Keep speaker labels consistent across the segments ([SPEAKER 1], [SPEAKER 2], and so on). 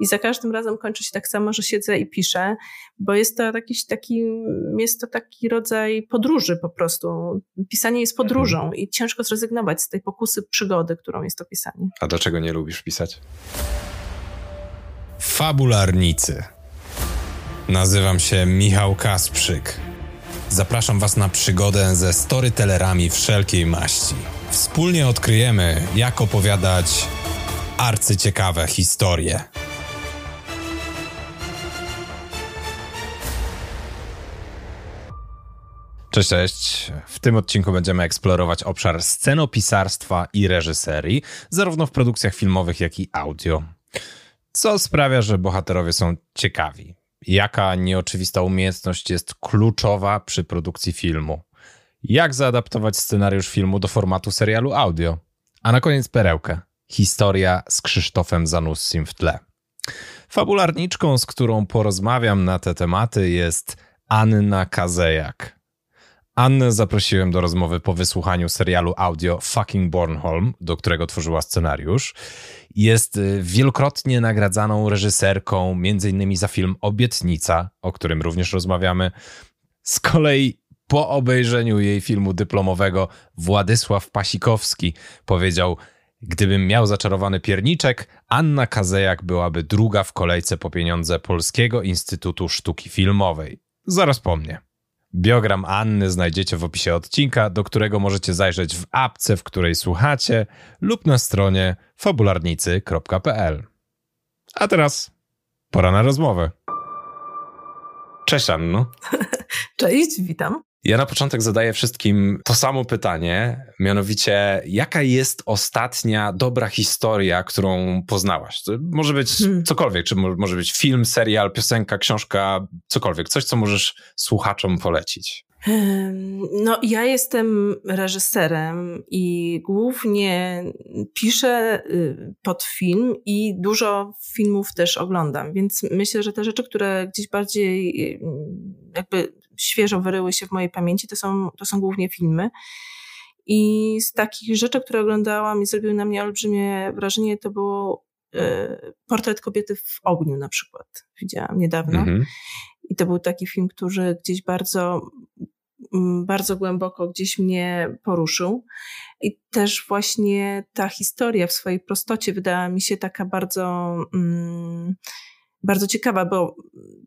[SPEAKER 1] I za każdym razem kończy się tak samo, że siedzę i piszę, bo jest to jakiś taki, jest to taki rodzaj podróży po prostu. Pisanie jest podróżą mhm. i ciężko zrezygnować z tej pokusy przygody, którą jest to pisanie.
[SPEAKER 2] A dlaczego nie lubisz pisać? Fabularnicy. Nazywam się Michał Kasprzyk. Zapraszam Was na przygodę ze storytellerami wszelkiej maści. Wspólnie odkryjemy, jak opowiadać arcyciekawe historie. Cześć, cześć. W tym odcinku będziemy eksplorować obszar scenopisarstwa i reżyserii, zarówno w produkcjach filmowych, jak i audio. Co sprawia, że bohaterowie są ciekawi. Jaka nieoczywista umiejętność jest kluczowa przy produkcji filmu? Jak zaadaptować scenariusz filmu do formatu serialu audio? A na koniec perełkę. Historia z Krzysztofem Zanussim w tle. Fabularniczką, z którą porozmawiam na te tematy jest Anna Kazejak. Annę zaprosiłem do rozmowy po wysłuchaniu serialu audio Fucking Bornholm, do którego tworzyła scenariusz. Jest y, wielokrotnie nagradzaną reżyserką, m.in. za film Obietnica, o którym również rozmawiamy. Z kolei po obejrzeniu jej filmu dyplomowego Władysław Pasikowski powiedział: Gdybym miał zaczarowany pierniczek, Anna Kazejak byłaby druga w kolejce po pieniądze Polskiego Instytutu Sztuki Filmowej. Zaraz po mnie. Biogram Anny znajdziecie w opisie odcinka, do którego możecie zajrzeć w apce, w której słuchacie, lub na stronie fabularnicy.pl. A teraz pora na rozmowę. Cześć Anno.
[SPEAKER 1] Cześć, witam.
[SPEAKER 2] Ja na początek zadaję wszystkim to samo pytanie, mianowicie jaka jest ostatnia dobra historia, którą poznałaś? To może być hmm. cokolwiek, czy może być film, serial, piosenka, książka, cokolwiek, coś, co możesz słuchaczom polecić.
[SPEAKER 1] No, ja jestem reżyserem i głównie piszę y, pod film i dużo filmów też oglądam, więc myślę, że te rzeczy, które gdzieś bardziej y, jakby świeżo wyryły się w mojej pamięci, to są, to są głównie filmy. I z takich rzeczy, które oglądałam i zrobiły na mnie olbrzymie wrażenie, to było y, Portret kobiety w ogniu na przykład. Widziałam niedawno. Mhm. I to był taki film, który gdzieś bardzo Mm, bardzo głęboko gdzieś mnie poruszył. I też właśnie ta historia w swojej prostocie wydała mi się taka bardzo, mm, bardzo ciekawa, bo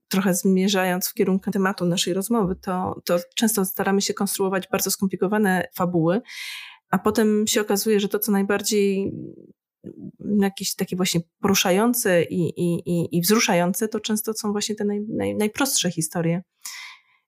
[SPEAKER 1] trochę zmierzając w kierunku tematu naszej rozmowy, to, to często staramy się konstruować bardzo skomplikowane fabuły, a potem się okazuje, że to, co najbardziej jakieś takie właśnie poruszające i, i, i wzruszające, to często są właśnie te naj, naj, najprostsze historie.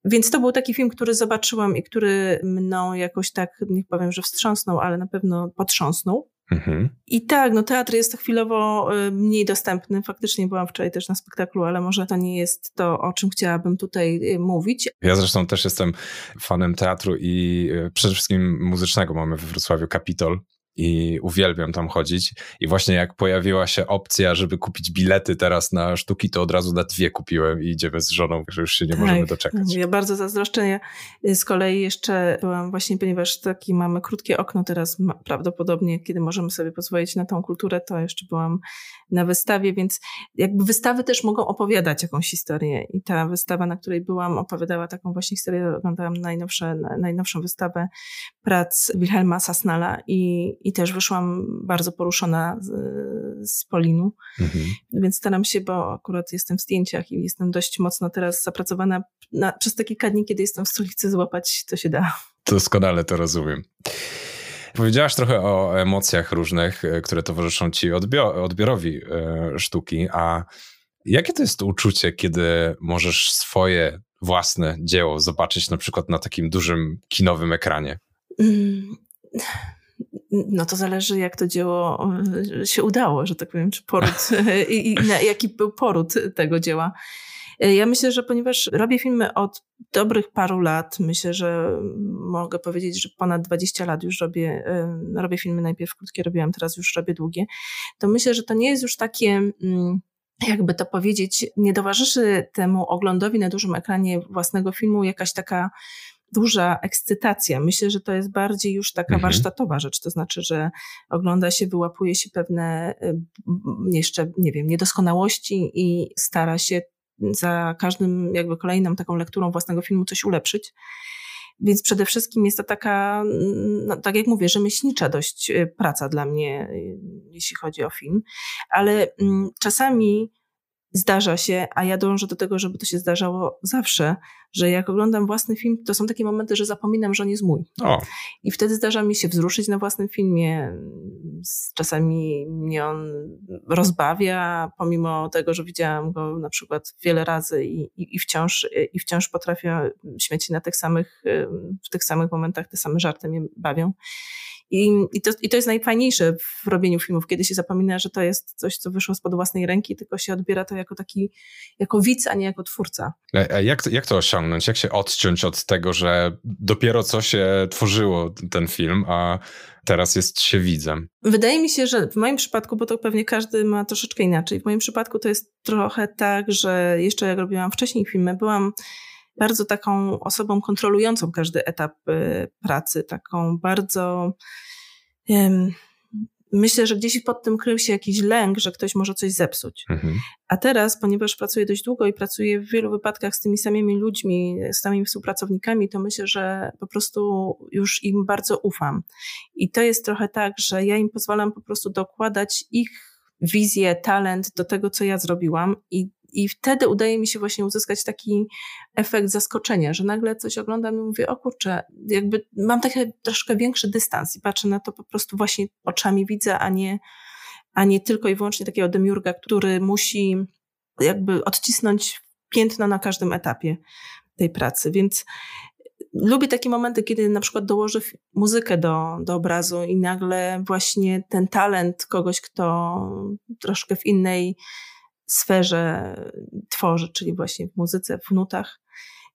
[SPEAKER 1] Więc to był taki film, który zobaczyłam i który mną jakoś tak, nie powiem, że wstrząsnął, ale na pewno potrząsnął. Mhm. I tak, no teatr jest chwilowo y, mniej dostępny. Faktycznie byłam wczoraj też na spektaklu, ale może to nie jest to, o czym chciałabym tutaj y, mówić.
[SPEAKER 2] Ja zresztą też jestem fanem teatru i y, przede wszystkim muzycznego. Mamy we Wrocławiu Kapitol, i uwielbiam tam chodzić. I właśnie jak pojawiła się opcja, żeby kupić bilety teraz na sztuki, to od razu na dwie kupiłem i idziemy z żoną, że już się nie tak, możemy doczekać.
[SPEAKER 1] Ja bardzo zazdroszczę. Ja z kolei jeszcze byłam właśnie, ponieważ taki mamy krótkie okno teraz prawdopodobnie, kiedy możemy sobie pozwolić na tą kulturę, to jeszcze byłam na wystawie, więc jakby wystawy też mogą opowiadać jakąś historię i ta wystawa, na której byłam, opowiadała taką właśnie historię. Oglądałam najnowsze, najnowszą wystawę prac Wilhelma Sasnala i, i też wyszłam bardzo poruszona z, z Polinu, mhm. więc staram się, bo akurat jestem w zdjęciach i jestem dość mocno teraz zapracowana na, przez te kilka dni, kiedy jestem w stolicy, złapać to się da.
[SPEAKER 2] Doskonale to rozumiem. Powiedziałaś trochę o emocjach różnych, e, które towarzyszą ci odbiorowi e, sztuki, a jakie to jest uczucie, kiedy możesz swoje własne dzieło zobaczyć na przykład na takim dużym kinowym ekranie? Mm,
[SPEAKER 1] no to zależy, jak to dzieło e, się udało, że tak powiem, czy poród, i, i jaki był poród tego dzieła. E, ja myślę, że ponieważ robię filmy od dobrych paru lat, myślę, że mogę powiedzieć, że ponad 20 lat już robię, e, robię filmy, najpierw krótkie robiłam, teraz już robię długie, to myślę, że to nie jest już takie mm, jakby to powiedzieć, nie towarzyszy temu oglądowi na dużym ekranie własnego filmu jakaś taka duża ekscytacja. Myślę, że to jest bardziej już taka mhm. warsztatowa rzecz, to znaczy, że ogląda się, wyłapuje się pewne y, jeszcze, nie wiem, niedoskonałości i stara się za każdym jakby kolejną taką lekturą własnego filmu coś ulepszyć. Więc przede wszystkim jest to taka, no, tak jak mówię, rzemieślnicza dość y, praca dla mnie, y, jeśli chodzi o film. Ale mm, czasami zdarza się, a ja dążę do tego, żeby to się zdarzało zawsze, że jak oglądam własny film, to są takie momenty, że zapominam, że on jest mój. O. I wtedy zdarza mi się wzruszyć na własnym filmie. Czasami mnie on rozbawia, pomimo tego, że widziałam go na przykład wiele razy i, i, i wciąż, i wciąż potrafię śmiać się na tych samych, w tych samych momentach, te same żarty mnie bawią. I, i, to, I to jest najfajniejsze w robieniu filmów, kiedy się zapomina, że to jest coś, co wyszło spod własnej ręki, tylko się odbiera to jako taki, jako widz, a nie jako twórca.
[SPEAKER 2] A jak, to, jak to osiągnąć? Jak się odciąć od tego, że dopiero co się tworzyło ten film, a teraz jest się widzem?
[SPEAKER 1] Wydaje mi się, że w moim przypadku, bo to pewnie każdy ma troszeczkę inaczej, w moim przypadku to jest trochę tak, że jeszcze jak robiłam wcześniej filmy, byłam bardzo taką osobą kontrolującą każdy etap y, pracy, taką bardzo. Myślę, że gdzieś pod tym krył się jakiś lęk, że ktoś może coś zepsuć. Mhm. A teraz, ponieważ pracuję dość długo i pracuję w wielu wypadkach z tymi samymi ludźmi, z samymi współpracownikami, to myślę, że po prostu już im bardzo ufam. I to jest trochę tak, że ja im pozwalam po prostu dokładać ich wizję, talent do tego, co ja zrobiłam i i wtedy udaje mi się właśnie uzyskać taki efekt zaskoczenia, że nagle coś oglądam i mówię, o kurczę, jakby mam taki troszkę większy dystans i patrzę na to po prostu właśnie oczami widzę, a nie, a nie tylko i wyłącznie takiego demiurga, który musi jakby odcisnąć piętno na każdym etapie tej pracy. Więc lubię takie momenty, kiedy na przykład dołożę muzykę do, do obrazu i nagle właśnie ten talent kogoś, kto troszkę w innej sferze tworzy, czyli właśnie w muzyce, w nutach,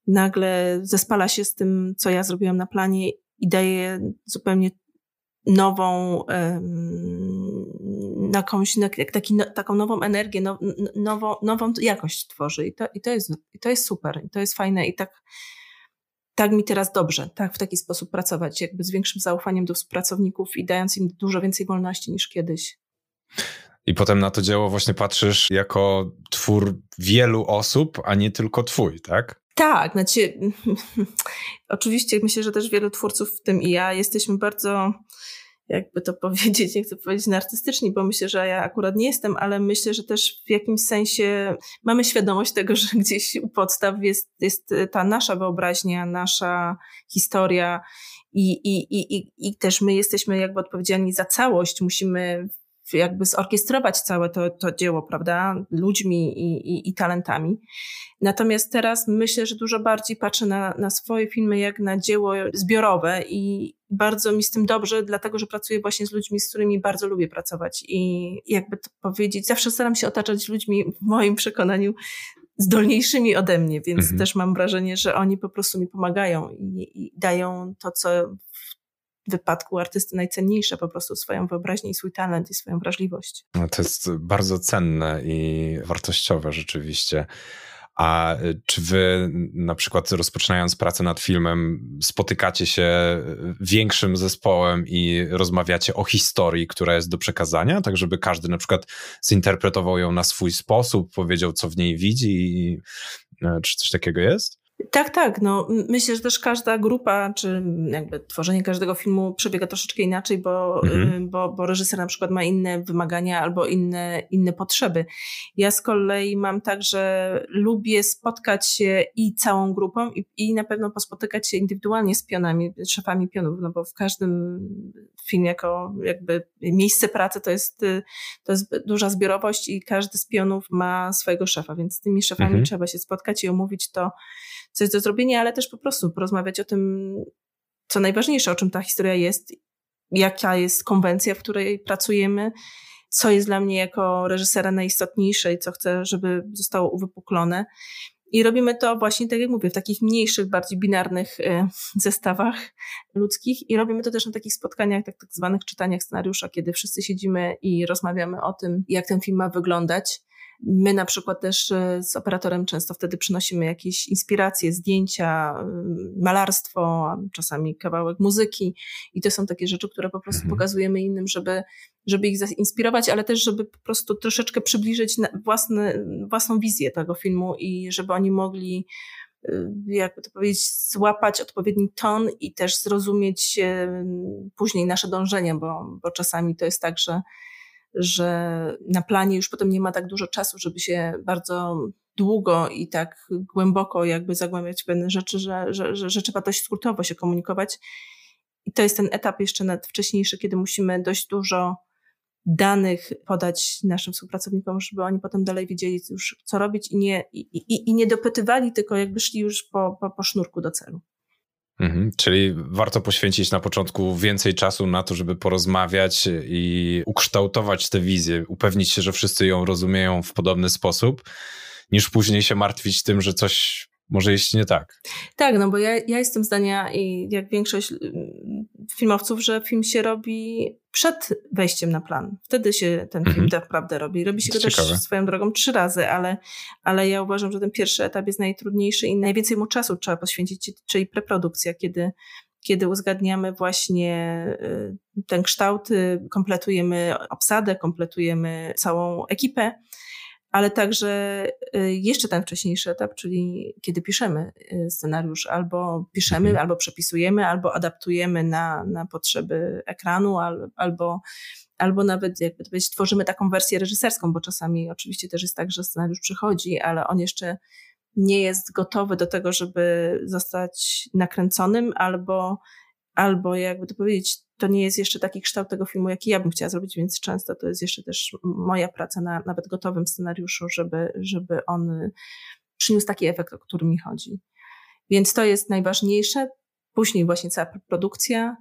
[SPEAKER 1] nagle zespala się z tym, co ja zrobiłam na planie i daje zupełnie nową, um, jakąś, taki, no, taką nową energię, now, nową, nową jakość tworzy. I to, i, to jest, I to jest super, i to jest fajne. I tak, tak mi teraz dobrze, tak w taki sposób pracować, jakby z większym zaufaniem do współpracowników i dając im dużo więcej wolności niż kiedyś.
[SPEAKER 2] I potem na to dzieło właśnie patrzysz jako twór wielu osób, a nie tylko twój, tak?
[SPEAKER 1] Tak, znaczy, oczywiście myślę, że też wielu twórców, w tym i ja, jesteśmy bardzo, jakby to powiedzieć, nie chcę powiedzieć narcystyczni, bo myślę, że ja akurat nie jestem, ale myślę, że też w jakimś sensie mamy świadomość tego, że gdzieś u podstaw jest, jest ta nasza wyobraźnia, nasza historia i, i, i, i też my jesteśmy jakby odpowiedzialni za całość, musimy jakby zorkiestrować całe to, to dzieło, prawda, ludźmi i, i, i, talentami. Natomiast teraz myślę, że dużo bardziej patrzę na, na swoje filmy jak na dzieło zbiorowe i bardzo mi z tym dobrze, dlatego że pracuję właśnie z ludźmi, z którymi bardzo lubię pracować i jakby to powiedzieć, zawsze staram się otaczać ludźmi w moim przekonaniu zdolniejszymi ode mnie, więc mhm. też mam wrażenie, że oni po prostu mi pomagają i, i dają to, co wypadku artysty najcenniejsze po prostu swoją wyobraźnię i swój talent i swoją wrażliwość.
[SPEAKER 2] No to jest bardzo cenne i wartościowe rzeczywiście. A y, czy wy na przykład rozpoczynając pracę nad filmem, spotykacie się większym zespołem i rozmawiacie o historii, która jest do przekazania, tak żeby każdy na przykład zinterpretował ją na swój sposób, powiedział, co w niej widzi i y, czy coś takiego jest?
[SPEAKER 1] Tak, tak. No, myślę, że też każda grupa, czy jakby tworzenie każdego filmu przebiega troszeczkę inaczej, bo, mhm. bo, bo reżyser na przykład ma inne wymagania albo inne, inne potrzeby. Ja z kolei mam tak, że lubię spotkać się i całą grupą i, i na pewno pospotykać się indywidualnie z pionami, szefami pionów, no bo w każdym filmie jako jakby miejsce pracy to jest, to jest duża zbiorowość i każdy z pionów ma swojego szefa, więc z tymi szefami mhm. trzeba się spotkać i omówić to, coś do zrobienia, ale też po prostu porozmawiać o tym, co najważniejsze, o czym ta historia jest, jaka jest konwencja, w której pracujemy, co jest dla mnie jako reżysera najistotniejsze i co chcę, żeby zostało uwypuklone. I robimy to właśnie, tak jak mówię, w takich mniejszych, bardziej binarnych y, zestawach ludzkich. I robimy to też na takich spotkaniach, tak, tak zwanych czytaniach scenariusza, kiedy wszyscy siedzimy i rozmawiamy o tym, jak ten film ma wyglądać My na przykład też e, z operatorem często wtedy przynosimy jakieś inspiracje, zdjęcia, malarstwo, czasami kawałek muzyki i to są takie rzeczy, które po prostu mhm. pokazujemy innym, żeby, żeby ich zainspirować, ale też, żeby po prostu troszeczkę przybliżyć własne, własną wizję tego filmu i żeby oni mogli y, jakby to powiedzieć, złapać odpowiedni ton i też zrozumieć później nasze dążenia, bo, bo czasami to jest tak, że że na planie już potem nie ma tak dużo czasu, żeby się bardzo długo i tak głęboko jakby zagłębiać w pewne rzeczy, że, że, że, że trzeba dość skrótowo się komunikować. I to jest ten etap jeszcze nawet wcześniejszy, kiedy musimy dość dużo danych podać naszym współpracownikom, żeby oni potem dalej wiedzieli już, co robić i nie, i, i, i nie dopytywali, tylko jakby szli już po, po, po sznurku do celu.
[SPEAKER 2] Mhm, czyli warto poświęcić na początku więcej czasu na to, żeby porozmawiać i ukształtować tę wizję, upewnić się, że wszyscy ją rozumieją w podobny sposób, niż później się martwić tym, że coś może iść nie tak.
[SPEAKER 1] Tak, no bo ja, ja jestem zdania i jak większość y, filmowców, że film się robi przed wejściem na plan. Wtedy się ten film mm -hmm. naprawdę robi. Robi się go też swoją drogą trzy razy, ale, ale ja uważam, że ten pierwszy etap jest najtrudniejszy i najwięcej mu czasu trzeba poświęcić, czyli preprodukcja, kiedy kiedy uzgadniamy właśnie y, ten kształt, kompletujemy obsadę, kompletujemy całą ekipę ale także y, jeszcze ten wcześniejszy etap, czyli kiedy piszemy y, scenariusz, albo piszemy, mhm. albo przepisujemy, albo adaptujemy na, na potrzeby ekranu, albo, albo nawet, jakby to powiedzieć, tworzymy taką wersję reżyserską, bo czasami oczywiście też jest tak, że scenariusz przychodzi, ale on jeszcze nie jest gotowy do tego, żeby zostać nakręconym, albo, albo jakby to powiedzieć, to nie jest jeszcze taki kształt tego filmu, jaki ja bym chciała zrobić, więc często to jest jeszcze też moja praca na nawet gotowym scenariuszu, żeby, żeby on przyniósł taki efekt, o który mi chodzi. Więc to jest najważniejsze. Później właśnie cała produkcja.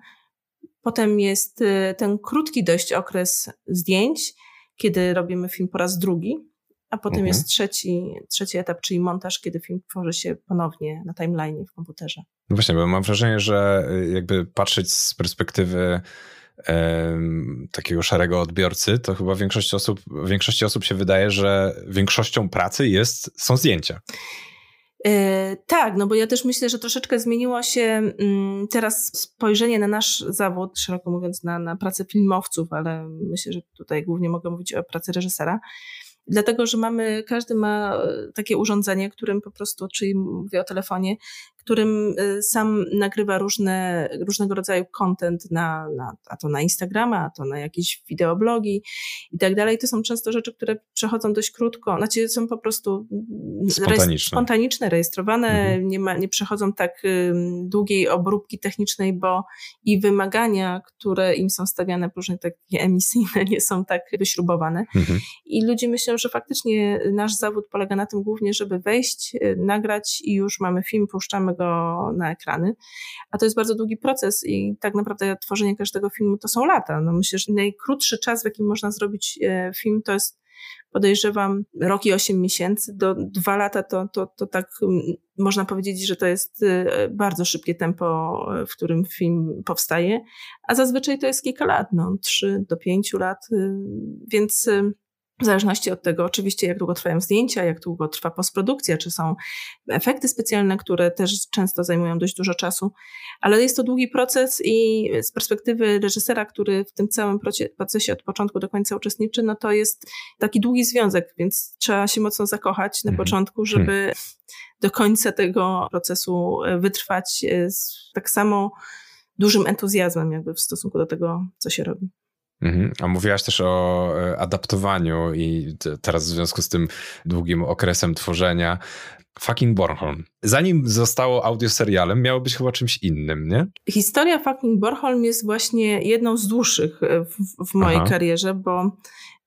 [SPEAKER 1] Potem jest y, ten krótki dość okres zdjęć, kiedy robimy film po raz drugi, a potem mhm. jest trzeci, trzeci etap, czyli montaż, kiedy film tworzy się ponownie na timeline w komputerze.
[SPEAKER 2] No właśnie, bo mam wrażenie, że y, jakby patrzeć z perspektywy takiego szarego odbiorcy, to chyba większość osób, większości osób się wydaje, że większością pracy jest, są zdjęcia.
[SPEAKER 1] E, tak, no bo ja też myślę, że troszeczkę zmieniło się mm, teraz spojrzenie na nasz zawód, szeroko mówiąc na, na pracę filmowców, ale myślę, że tutaj głównie mogę mówić o pracy reżysera. Dlatego, że mamy, każdy ma e, takie urządzenie, którym po prostu, czyli mówię o telefonie, którym y, sam nagrywa różne, różnego rodzaju content na, na, a to na Instagrama, a to na jakieś wideoblogi i tak dalej. To są często rzeczy, które przechodzą dość krótko, znaczy są po prostu
[SPEAKER 2] spontaniczne,
[SPEAKER 1] spontaniczne rejestrowane, mhm. nie, ma, nie przechodzą tak długiej obróbki technicznej, bo i wymagania, które im są stawiane, różne takie emisyjne, nie są tak wyśrubowane. Mhm. I ludzie myślą, że faktycznie nasz zawód polega na tym głównie, żeby wejść, y, nagrać i już mamy film, puszczamy go na ekrany. A to jest bardzo długi proces i tak naprawdę tworzenie każdego filmu to są lata. No myślę, że najkrótszy czas, w jakim można zrobić e, film, to jest podejrzewam rok i osiem miesięcy, do dwa lata to, to, to tak można powiedzieć, że to jest e, bardzo szybkie tempo, e, w którym film powstaje, a zazwyczaj to jest kilka lat, no trzy do pięciu lat, więc w zależności od tego, oczywiście, jak długo trwają zdjęcia, jak długo trwa postprodukcja, czy są efekty specjalne, które też często zajmują dość dużo czasu, ale jest to długi proces i z perspektywy reżysera, który w tym całym procesie od początku do końca uczestniczy, no to jest taki długi związek, więc trzeba się mocno zakochać na mhm. początku, żeby hmm. do końca tego procesu wytrwać z tak samo dużym entuzjazmem jakby w stosunku do tego, co się robi.
[SPEAKER 2] Mhm. A mówiłaś też o e, adaptowaniu i teraz w związku z tym długim okresem tworzenia. Fucking Bornholm. Zanim zostało audioserialem, miało być chyba czymś innym, nie?
[SPEAKER 1] Historia Fucking Bornholm jest właśnie jedną z dłuższych e, w, w mojej Aha. karierze, bo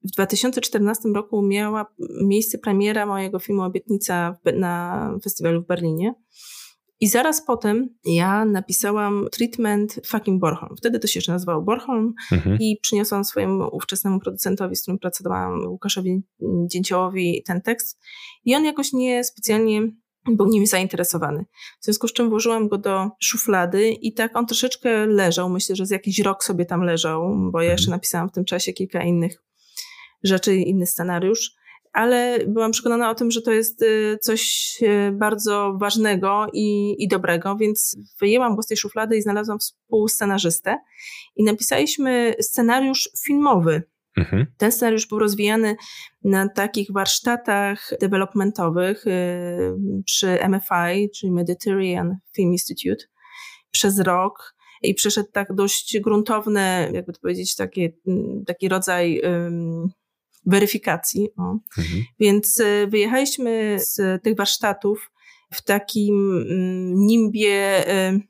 [SPEAKER 1] w 2014 roku miała miejsce premiera mojego filmu Obietnica na festiwalu w Berlinie. I zaraz potem ja napisałam treatment fucking Bornholm. Wtedy to się jeszcze nazywało Bornholm mhm. i przyniosłam swojemu ówczesnemu producentowi, z którym pracowałam, Łukaszowi Dzięciołowi ten tekst. I on jakoś nie specjalnie był nim zainteresowany. W związku z czym włożyłam go do szuflady i tak on troszeczkę leżał. Myślę, że z jakiś rok sobie tam leżał, bo ja jeszcze mhm. napisałam w tym czasie kilka innych rzeczy, inny scenariusz ale byłam przekonana o tym, że to jest y, coś y, bardzo ważnego i, i dobrego, więc wyjęłam go z tej szuflady i znalazłam współscenarzystę i napisaliśmy scenariusz filmowy. Mhm. Ten scenariusz był rozwijany na takich warsztatach developmentowych y, przy MFI, czyli Mediterranean Film Institute, przez rok i przeszedł tak dość gruntowne, jakby to powiedzieć, taki, taki rodzaj um, weryfikacji. Mhm. Więc y, wyjechaliśmy z tych warsztatów w takim mm, nimbie y,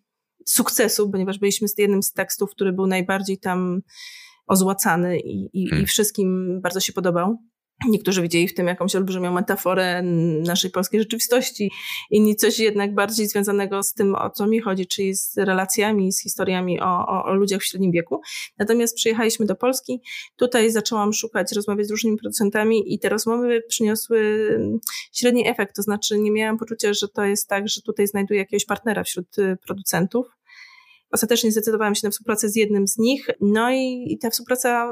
[SPEAKER 1] sukcesu, ponieważ byliśmy z jednym z tekstów, który był najbardziej tam ozłacany i, i, i hmm. wszystkim bardzo się podobał. Niektórzy widzieli w tym jakąś olbrzymią metaforę naszej polskiej rzeczywistości, inni coś jednak bardziej związanego z tym, o co mi chodzi, czyli z relacjami, z historiami o, o, o ludziach w średnim wieku. Natomiast przyjechaliśmy do Polski, tutaj zaczęłam szukać, rozmawiać z różnymi producentami i te rozmowy przyniosły średni efekt, to znaczy nie miałam poczucia, że to jest tak, że tutaj znajduję jakiegoś partnera wśród y, producentów. Ostatecznie zdecydowałam się na współpracę z jednym z nich, no i, i ta współpraca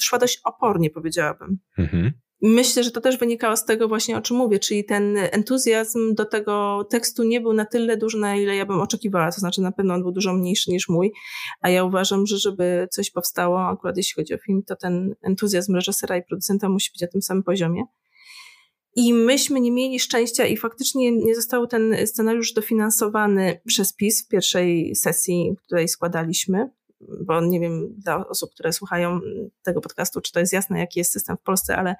[SPEAKER 1] szła dość opornie, powiedziałabym. Mhm. Myślę, że to też wynikało z tego właśnie, o czym mówię, czyli ten entuzjazm do tego tekstu nie był na tyle duży, na ile ja bym oczekiwała, to znaczy na pewno on był dużo mniejszy niż mój, a ja uważam, że żeby coś powstało, akurat jeśli chodzi o film, to ten entuzjazm reżysera i producenta musi być na tym samym poziomie. I myśmy nie mieli szczęścia i faktycznie nie został ten scenariusz dofinansowany przez PiS w pierwszej sesji, której składaliśmy bo nie wiem dla osób, które słuchają tego podcastu, czy to jest jasne, jaki jest system w Polsce, ale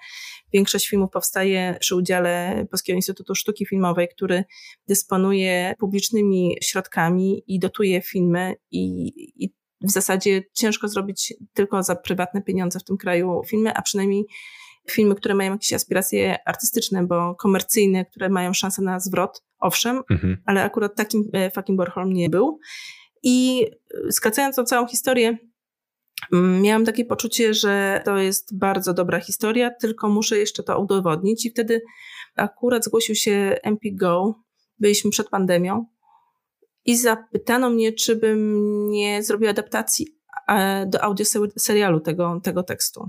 [SPEAKER 1] większość filmów powstaje przy udziale Polskiego Instytutu Sztuki Filmowej, który dysponuje publicznymi środkami i dotuje filmy i, i w zasadzie ciężko zrobić tylko za prywatne pieniądze w tym kraju filmy, a przynajmniej filmy, które mają jakieś aspiracje artystyczne, bo komercyjne, które mają szansę na zwrot, owszem, mhm. ale akurat takim e, fucking Borholm nie był. I skracając tą całą historię, mm, miałam takie poczucie, że to jest bardzo dobra historia, tylko muszę jeszcze to udowodnić. I wtedy akurat zgłosił się MP Go, byliśmy przed pandemią, i zapytano mnie, czy bym nie zrobiła adaptacji do audio serialu tego, tego tekstu.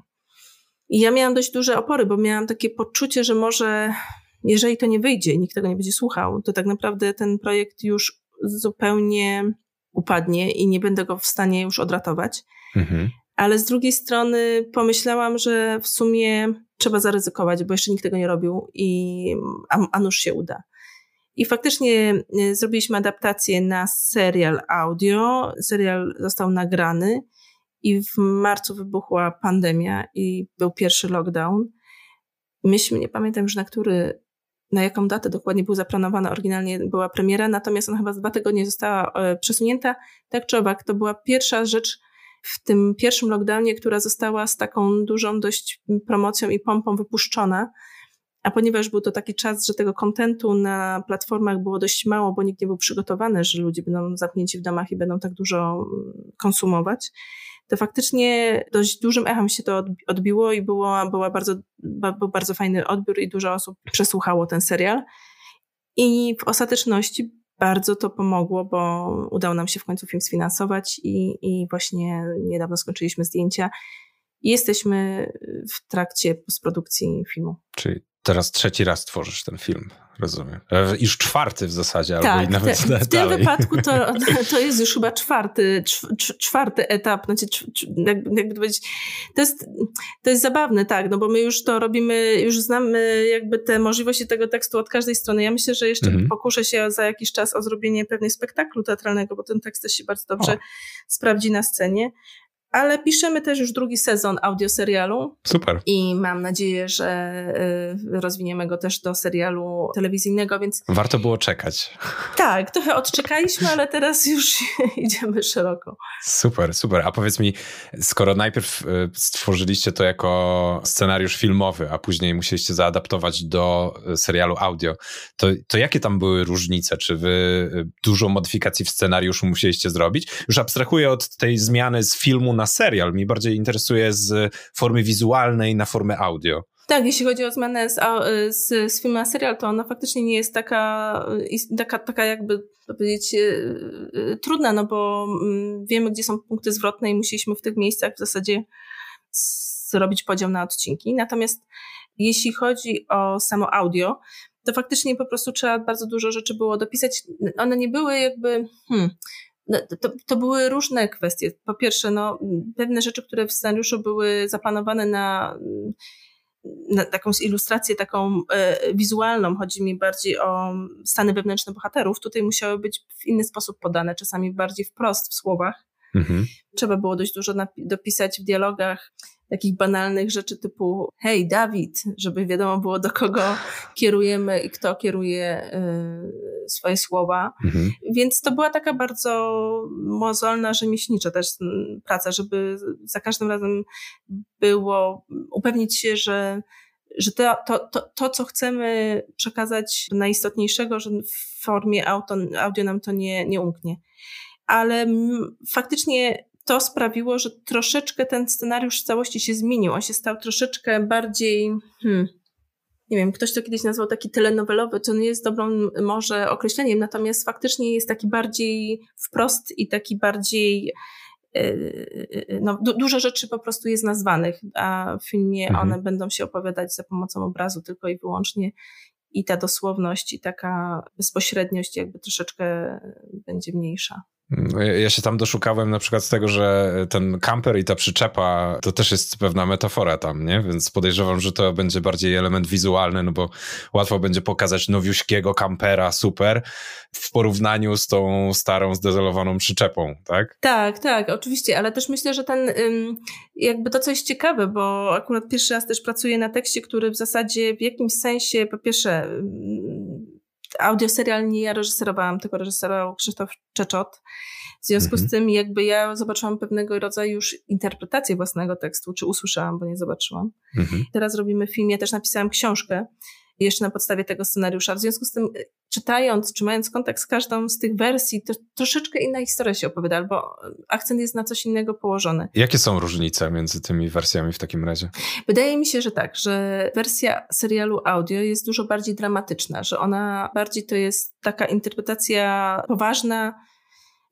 [SPEAKER 1] I ja miałam dość duże opory, bo miałam takie poczucie, że może jeżeli to nie wyjdzie i nikt tego nie będzie słuchał, to tak naprawdę ten projekt już zupełnie upadnie i nie będę go w stanie już odratować. Mhm. Ale z drugiej strony pomyślałam, że w sumie trzeba zaryzykować, bo jeszcze nikt tego nie robił i a, a nuż się uda. I faktycznie y, zrobiliśmy adaptację na serial audio. Serial został nagrany i w marcu wybuchła pandemia i był pierwszy lockdown. Myśmy, nie pamiętam już na który na jaką datę dokładnie był zaplanowany, oryginalnie była premiera, natomiast ona chyba z dwa tygodnie została e, przesunięta. Tak czy owak, to była pierwsza rzecz w tym pierwszym lockdownie, która została z taką dużą dość promocją i pompą wypuszczona. A ponieważ był to taki czas, że tego kontentu na platformach było dość mało, bo nikt nie był przygotowany, że ludzie będą zamknięci w domach i będą tak dużo konsumować, to faktycznie dość dużym echem się to odbiło i było, była bardzo, był bardzo fajny odbiór i dużo osób przesłuchało ten serial. I w ostateczności bardzo to pomogło, bo udało nam się w końcu film sfinansować i, i właśnie niedawno skończyliśmy zdjęcia jesteśmy w trakcie postprodukcji filmu.
[SPEAKER 2] Czyli teraz trzeci raz tworzysz ten film. Rozumiem. Już czwarty w zasadzie,
[SPEAKER 1] tak,
[SPEAKER 2] albo nawet
[SPEAKER 1] te, W tym wypadku to, to jest już chyba czwarty, czwarty etap. Znaczy, jakby, jakby powiedzieć, to jest, to jest zabawne, tak, no bo my już to robimy, już znamy jakby te możliwości tego tekstu od każdej strony. Ja myślę, że jeszcze mhm. pokuszę się za jakiś czas o zrobienie pewnej spektaklu teatralnego, bo ten tekst też się bardzo dobrze o. sprawdzi na scenie ale piszemy też już drugi sezon audioserialu.
[SPEAKER 2] Super.
[SPEAKER 1] I mam nadzieję, że y, rozwiniemy go też do serialu telewizyjnego, więc...
[SPEAKER 2] Warto było czekać.
[SPEAKER 1] Tak, trochę odczekaliśmy, ale teraz już idziemy szeroko.
[SPEAKER 2] Super, super. A powiedz mi, skoro najpierw y, stworzyliście to jako scenariusz filmowy, a później musieliście zaadaptować do y, serialu audio, to, to jakie tam były różnice? Czy wy dużo modyfikacji w scenariuszu musieliście zrobić? Już abstrahuję od tej zmiany z filmu na na serial. Mnie bardziej interesuje z formy wizualnej na formę audio.
[SPEAKER 1] Tak, jeśli chodzi o zmianę z, z, z filmu na serial, to ona faktycznie nie jest taka, taka, taka jakby powiedzieć, e, e, trudna, no bo mm, wiemy, gdzie są punkty zwrotne i musieliśmy w tych miejscach w zasadzie zrobić podział na odcinki. Natomiast Jeśli chodzi o samo audio, to faktycznie po prostu trzeba bardzo dużo rzeczy było dopisać. One nie były jakby, hmm, no, to, to były różne kwestie. Po pierwsze, no, pewne rzeczy, które w scenariuszu były zaplanowane na, na taką ilustrację taką e, wizualną, chodzi mi bardziej o stany wewnętrzne bohaterów, tutaj musiały być w inny sposób podane, czasami bardziej wprost w słowach. Mhm. Trzeba było dość dużo dopisać w dialogach takich banalnych rzeczy typu hej, Dawid, żeby wiadomo było do kogo kierujemy i kto kieruje y, swoje słowa. Mhm. Więc to była taka bardzo mozolna, rzemieślnicza też praca, żeby za każdym razem było upewnić się, że że to, to, to, to, co chcemy przekazać najistotniejszego, że w formie auto, audio nam to nie, nie umknie. Ale faktycznie to sprawiło, że troszeczkę ten scenariusz w całości się zmienił. On się stał troszeczkę bardziej, hmm, nie wiem, ktoś to kiedyś nazwał taki telenowelowy, to nie jest dobrą może określeniem, natomiast faktycznie jest taki bardziej wprost i taki bardziej e, e, no, du dużo rzeczy po prostu jest nazwanych, a w filmie mhm. one będą się opowiadać za pomocą obrazu tylko i wyłącznie i ta dosłowność i taka bezpośredniość jakby troszeczkę będzie mniejsza.
[SPEAKER 2] Ja się tam doszukałem na przykład z tego, że ten kamper i ta przyczepa to też jest pewna metafora tam, nie? Więc podejrzewam, że to będzie bardziej element wizualny, no bo łatwo będzie pokazać nowiuśkiego kampera super w porównaniu z tą starą, zdezolowaną przyczepą, tak?
[SPEAKER 1] Tak, tak, oczywiście, ale też myślę, że ten jakby to, co jest ciekawe, bo akurat pierwszy raz też pracuję na tekście, który w zasadzie w jakimś sensie, po pierwsze audioserial nie ja reżyserowałam, tylko reżyserował Krzysztof Czeczot. W związku mhm. z tym jakby ja zobaczyłam pewnego rodzaju już interpretację własnego tekstu, czy usłyszałam, bo nie zobaczyłam. Mhm. Teraz robimy film, ja też napisałam książkę, jeszcze na podstawie tego scenariusza. W związku z tym, czytając, czy mając kontakt z każdą z tych wersji, to troszeczkę inna historia się opowiada, albo akcent jest na coś innego położony.
[SPEAKER 2] Jakie są różnice między tymi wersjami w takim razie?
[SPEAKER 1] Wydaje mi się, że tak, że wersja serialu audio jest dużo bardziej dramatyczna, że ona bardziej to jest taka interpretacja poważna,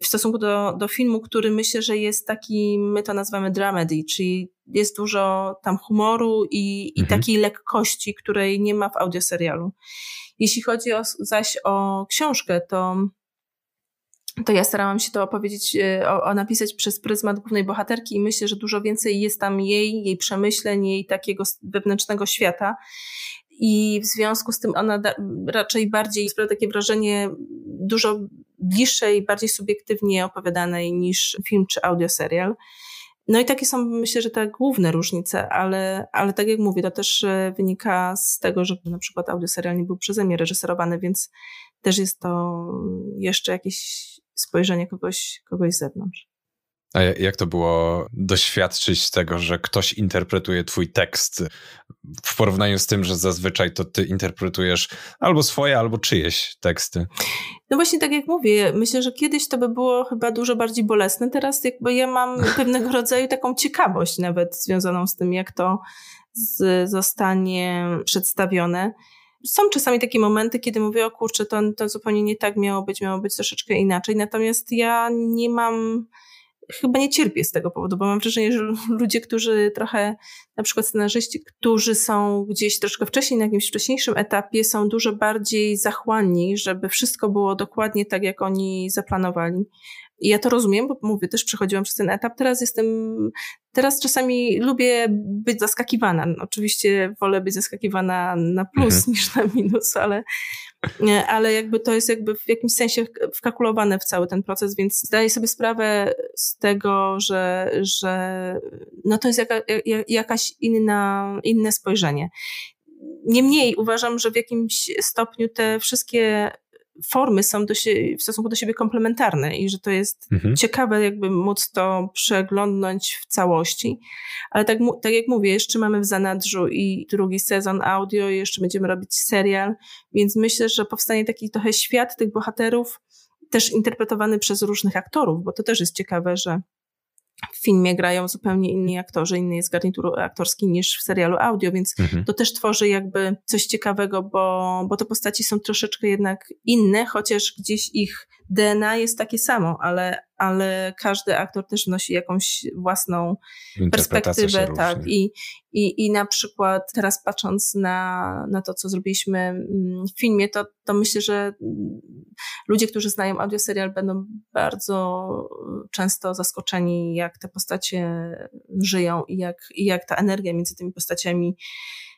[SPEAKER 1] w stosunku do, do filmu, który myślę, że jest taki, my to nazywamy dramedy, czyli jest dużo tam humoru i, i mhm. takiej lekkości, której nie ma w audioserialu. Jeśli chodzi o, zaś o książkę, to to ja starałam się to opowiedzieć, e, o, o, napisać przez pryzmat głównej bohaterki i myślę, że dużo więcej jest tam jej, jej przemyśleń, jej takiego wewnętrznego świata. I w związku z tym ona da, raczej bardziej sprawia takie wrażenie dużo bliższej, bardziej subiektywnie opowiadanej niż film czy audioserial. No i takie są, myślę, że te główne różnice, ale, ale tak jak mówię, to też e, wynika z tego, że na przykład audioserial nie był przeze mnie reżyserowany, więc też jest to jeszcze jakieś spojrzenie kogoś, kogoś z zewnątrz.
[SPEAKER 2] A jak to było doświadczyć tego, że ktoś interpretuje twój tekst w porównaniu z tym, że zazwyczaj to ty interpretujesz albo swoje, albo czyjeś teksty?
[SPEAKER 1] No właśnie tak jak mówię, myślę, że kiedyś to by było chyba dużo bardziej bolesne. Teraz jakby ja mam pewnego rodzaju taką ciekawość nawet związaną z tym, jak to z, zostanie przedstawione. Są czasami takie momenty, kiedy mówię, o kurczę, to, to zupełnie nie tak miało być, miało być troszeczkę inaczej. Natomiast ja nie mam chyba nie cierpię z tego powodu, bo mam wrażenie, że ludzie, którzy trochę, na przykład scenarzyści, którzy są gdzieś troszkę wcześniej, na jakimś wcześniejszym etapie, są dużo bardziej zachłanni, żeby wszystko było dokładnie tak, jak oni zaplanowali. I ja to rozumiem, bo mówię, też przechodziłam przez ten etap. Teraz jestem, teraz czasami lubię być zaskakiwana. Oczywiście wolę być zaskakiwana na plus mhm. niż na minus, ale, ale jakby to jest jakby w jakimś sensie wkalkulowane w cały ten proces, więc zdaję sobie sprawę z tego, że, że no to jest jaka, jakaś inna, inne spojrzenie. Niemniej uważam, że w jakimś stopniu te wszystkie formy są do się, w stosunku do siebie komplementarne i że to jest mhm. ciekawe, jakby móc to przeglądnąć w całości. Ale tak, tak jak mówię, jeszcze mamy w zanadrzu i drugi sezon audio, i jeszcze będziemy robić serial, więc myślę, że powstanie taki trochę świat tych bohaterów, też interpretowany przez różnych aktorów, bo to też jest ciekawe, że w filmie grają zupełnie inni aktorzy, inny jest garnitur aktorski niż w serialu audio, więc mhm. to też tworzy jakby coś ciekawego, bo, bo te postaci są troszeczkę jednak inne, chociaż gdzieś ich DNA jest takie samo, ale, ale każdy aktor też wnosi jakąś własną perspektywę. Tak. I, i, I na przykład teraz patrząc na, na to, co zrobiliśmy mm, w filmie, to, to myślę, że ludzie, którzy znają audioserial będą bardzo często zaskoczeni, jak te postacie żyją i jak, i jak ta energia między tymi postaciami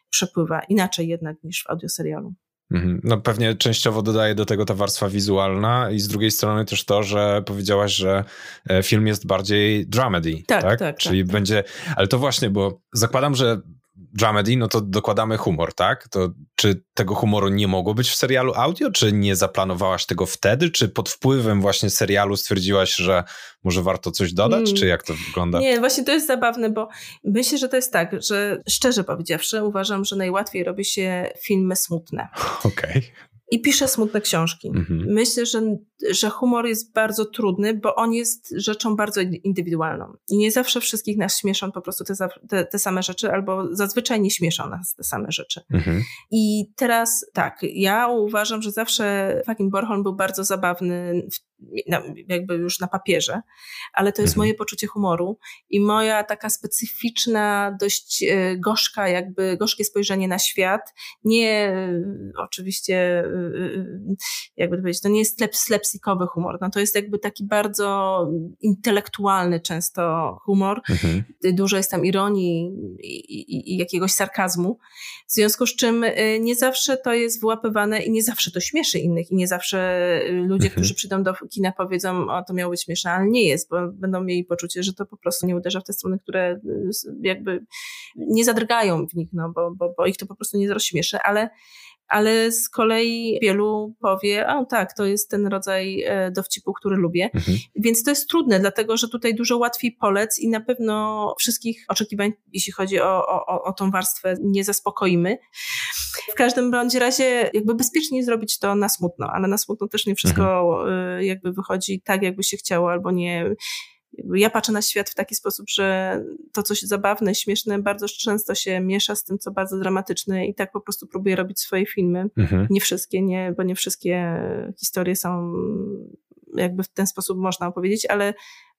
[SPEAKER 1] przepływa inaczej jednak niż w audioserialu.
[SPEAKER 2] Mhm. No pewnie częściowo dodaje do tego ta warstwa wizualna i z drugiej strony też to, że powiedziałaś, że e, film jest bardziej dramedy, tak? tak? tak Czyli tak, będzie, ale to właśnie, bo zakładam, że dramedy, no to dokładamy humor, tak? To czy tego humoru nie mogło być w serialu audio, czy nie zaplanowałaś tego wtedy, czy pod wpływem właśnie serialu stwierdziłaś, że może warto coś dodać, hmm. czy jak to wygląda?
[SPEAKER 1] Nie, właśnie to jest zabawne, bo myślę, że to jest tak, że szczerze powiedziawszy, uważam, że najłatwiej robi się filmy smutne.
[SPEAKER 2] Okej. Okay
[SPEAKER 1] i pisze smutne książki. Mhm. Myślę, że, że humor jest bardzo trudny, bo on jest rzeczą bardzo indywidualną. I nie zawsze wszystkich nas śmieszą po prostu te, te, te same rzeczy, albo zazwyczaj nie śmieszą nas te same rzeczy. Mhm. I teraz tak, ja uważam, że zawsze fucking Borholm był bardzo zabawny w jakby już na papierze, ale to jest mhm. moje poczucie humoru i moja taka specyficzna, dość e, gorzka, jakby gorzkie spojrzenie na świat. Nie oczywiście, e, e, jakby to powiedzieć, to nie jest slep, slepsikowy humor, no to jest jakby taki bardzo intelektualny często humor. Mhm. Dużo jest tam ironii i, i, i jakiegoś sarkazmu, w związku z czym nie zawsze to jest wyłapywane i nie zawsze to śmieszy innych i nie zawsze ludzie, mhm. którzy przyjdą do kina powiedzą, o to miało być śmieszne, ale nie jest, bo będą mieli poczucie, że to po prostu nie uderza w te strony, które y, jakby nie zadrgają w nich, no bo, bo, bo ich to po prostu nie rozśmieszy, ale ale z kolei wielu powie, a tak, to jest ten rodzaj e, dowcipu, który lubię. Mhm. Więc to jest trudne, dlatego że tutaj dużo łatwiej polec i na pewno wszystkich oczekiwań, jeśli chodzi o, o, o tą warstwę, nie zaspokoimy. W każdym bądź razie jakby bezpiecznie zrobić to na smutno, ale na smutno też nie wszystko mhm. E, jakby wychodzi tak, jakby się chciało, albo nie ja patrzę na świat w taki sposób, że to, coś zabawne, śmieszne, bardzo często się miesza z tym, co bardzo dramatyczne i tak po prostu próbuję robić swoje filmy. Mhm. Nie wszystkie, nie, bo nie wszystkie historie są jakby w ten sposób można opowiedzieć, ale,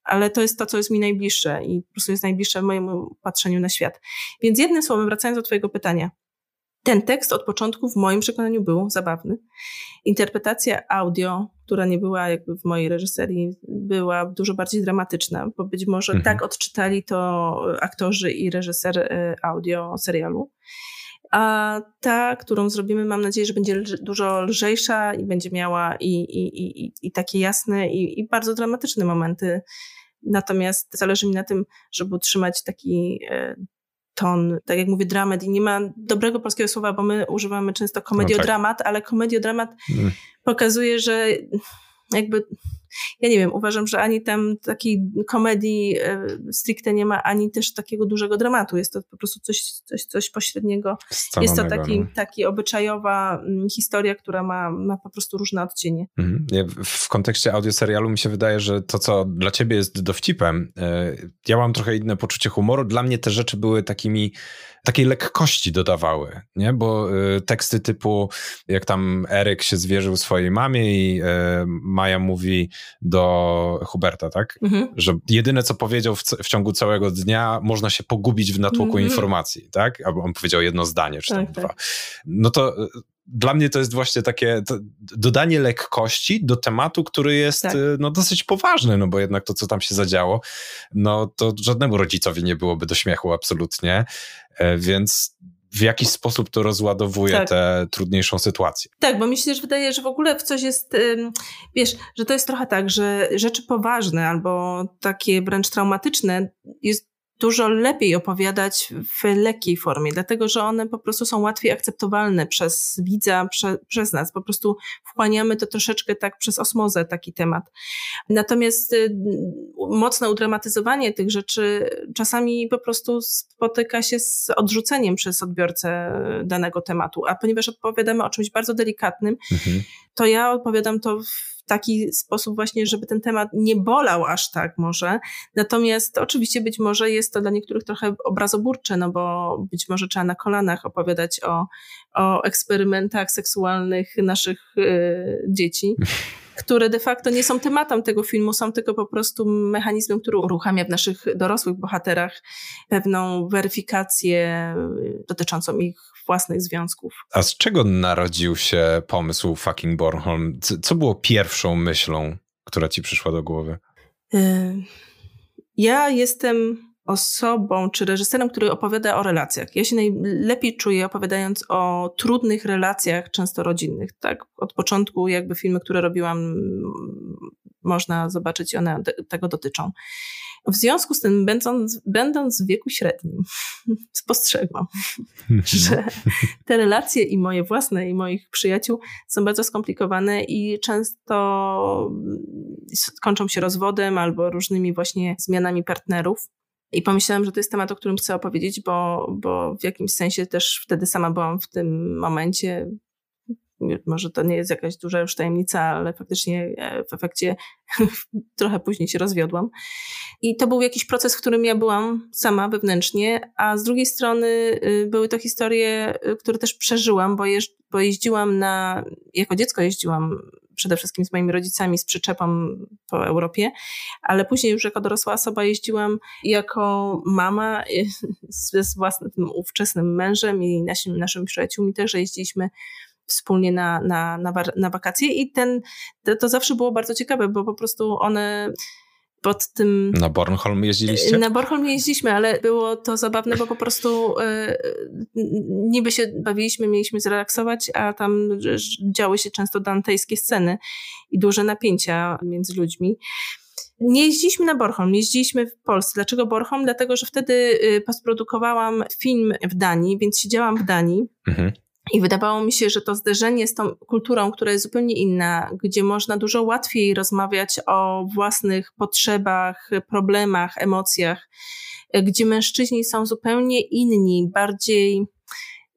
[SPEAKER 1] ale to jest to, co jest mi najbliższe i po prostu jest najbliższe mojemu patrzeniu na świat. Więc jednym słowem, wracając do twojego pytania, ten tekst od początku w moim przekonaniu był zabawny. Interpretacja audio, która nie była jakby w mojej reżyserii, była dużo bardziej dramatyczna, bo być może mhm. tak odczytali to aktorzy i reżyser y, audio serialu. A ta, którą zrobimy, mam nadzieję, że będzie dużo lżejsza i będzie miała i, i, i, i takie jasne i, i bardzo dramatyczne momenty. Natomiast zależy mi na tym, żeby utrzymać taki y, ton, tak jak mówię, dramat i nie ma dobrego polskiego słowa, bo my używamy często komediodramat, no tak. ale komediodramat mm. pokazuje, że jakby ja nie wiem, uważam, że ani tam takiej komedii e, stricte nie ma, ani też takiego dużego dramatu. Jest to po prostu coś, coś, coś pośredniego. Jest to taki, no. taki obyczajowa mm, historia, która ma, ma po prostu różne odcienie.
[SPEAKER 2] Mhm. W kontekście audioserialu mi się wydaje, że to, co dla ciebie jest dowcipem, e, ja mam trochę inne poczucie humoru. Dla mnie te rzeczy były takimi takiej lekkości dodawały, nie? Bo y, teksty typu, jak tam Eryk się zwierzył swojej mamie i y, Maja mówi do Huberta, tak? Mhm. Że jedyne, co powiedział w, w, ciągu całego dnia, można się pogubić w natłoku mhm. informacji, tak? Albo on powiedział jedno zdanie, czy tam tak, dwa. Tak. No to dla mnie to jest właśnie takie dodanie lekkości do tematu, który jest tak. Y, no, dosyć poważny, no bo jednak to, co tam się zadziało, no to żadnemu rodzicowi nie byłoby do śmiechu absolutnie, e, więc w jakiś sposób to rozładowuje tak. tę trudniejszą sytuację.
[SPEAKER 1] Tak, bo mi się też wydaje, że w ogóle w coś jest, wiesz, że to jest trochę tak, że rzeczy poważne albo takie wręcz traumatyczne jest dużo lepiej opowiadać w lekkiej formie, dlatego że one po prostu są łatwiej akceptowalne przez widza, prze, przez nas. Po prostu wchłaniamy to troszeczkę tak przez osmozę taki temat. Natomiast y, mocne udramatyzowanie tych rzeczy czasami po prostu spotyka się z odrzuceniem przez odbiorcę danego tematu. A ponieważ odpowiadamy o czymś bardzo delikatnym, mhm. to ja odpowiadam to w taki sposób właśnie, żeby ten temat nie bolał aż tak może. Natomiast oczywiście być może jest to dla niektórych trochę obrazoburcze, no bo być może trzeba na kolanach opowiadać o, o eksperymentach seksualnych naszych y, dzieci. które de facto nie są tematem tego filmu, są tylko po prostu mechanizmem, który uruchamia w naszych dorosłych bohaterach pewną weryfikację dotyczącą ich własnych związków.
[SPEAKER 2] A z czego narodził się pomysł fucking Bornholm? Co było pierwszą myślą, która ci przyszła do głowy? Y,
[SPEAKER 1] ja jestem osobą czy reżyserem, który opowiada o relacjach. Ja się najlepiej czuję opowiadając o trudnych relacjach, często rodzinnych. Tak, od początku jakby filmy, które robiłam, można zobaczyć, one tego dotyczą. W związku z tym, będąc, będąc w wieku średnim, spostrzegłam, że te relacje i moje własne, i moich przyjaciół są bardzo skomplikowane i często kończą się rozwodem albo różnymi właśnie zmianami partnerów. I pomyślałam, że to jest temat, o którym chcę opowiedzieć, bo, bo w jakimś sensie też wtedy sama byłam w tym momencie. Może to nie jest jakaś duża już tajemnica, ale faktycznie e, w efekcie trochę później się rozwiodłam. I to był jakiś proces, w którym ja byłam sama wewnętrznie, a z drugiej strony y, były to historie, y, które też przeżyłam, bo, jeż, bo jeździłam na, jako dziecko jeździłam przede wszystkim z moimi rodzicami z przyczepą po Europie, ale później już jako dorosła osoba jeździłam jako mama z, z własnym ówczesnym mężem i naszymi, naszymi przyjaciółmi też jeździliśmy wspólnie na, na, na, na wakacje i ten, to, to zawsze było bardzo ciekawe, bo po prostu one pod tym...
[SPEAKER 2] Na Bornholm jeździliście?
[SPEAKER 1] Na Bornholm jeździliśmy, ale było to zabawne, bo po prostu e, niby się bawiliśmy, mieliśmy zrelaksować, a tam działy się często dantejskie sceny i duże napięcia między ludźmi. Nie jeździliśmy na Bornholm, jeździliśmy w Polsce. Dlaczego Bornholm? Dlatego, że wtedy y, postprodukowałam film w Danii, więc siedziałam w Danii. Mhm. I wydawało mi się, że to zderzenie z tą kulturą, która jest zupełnie inna, gdzie można dużo łatwiej rozmawiać o własnych potrzebach, problemach, emocjach, gdzie mężczyźni są zupełnie inni, bardziej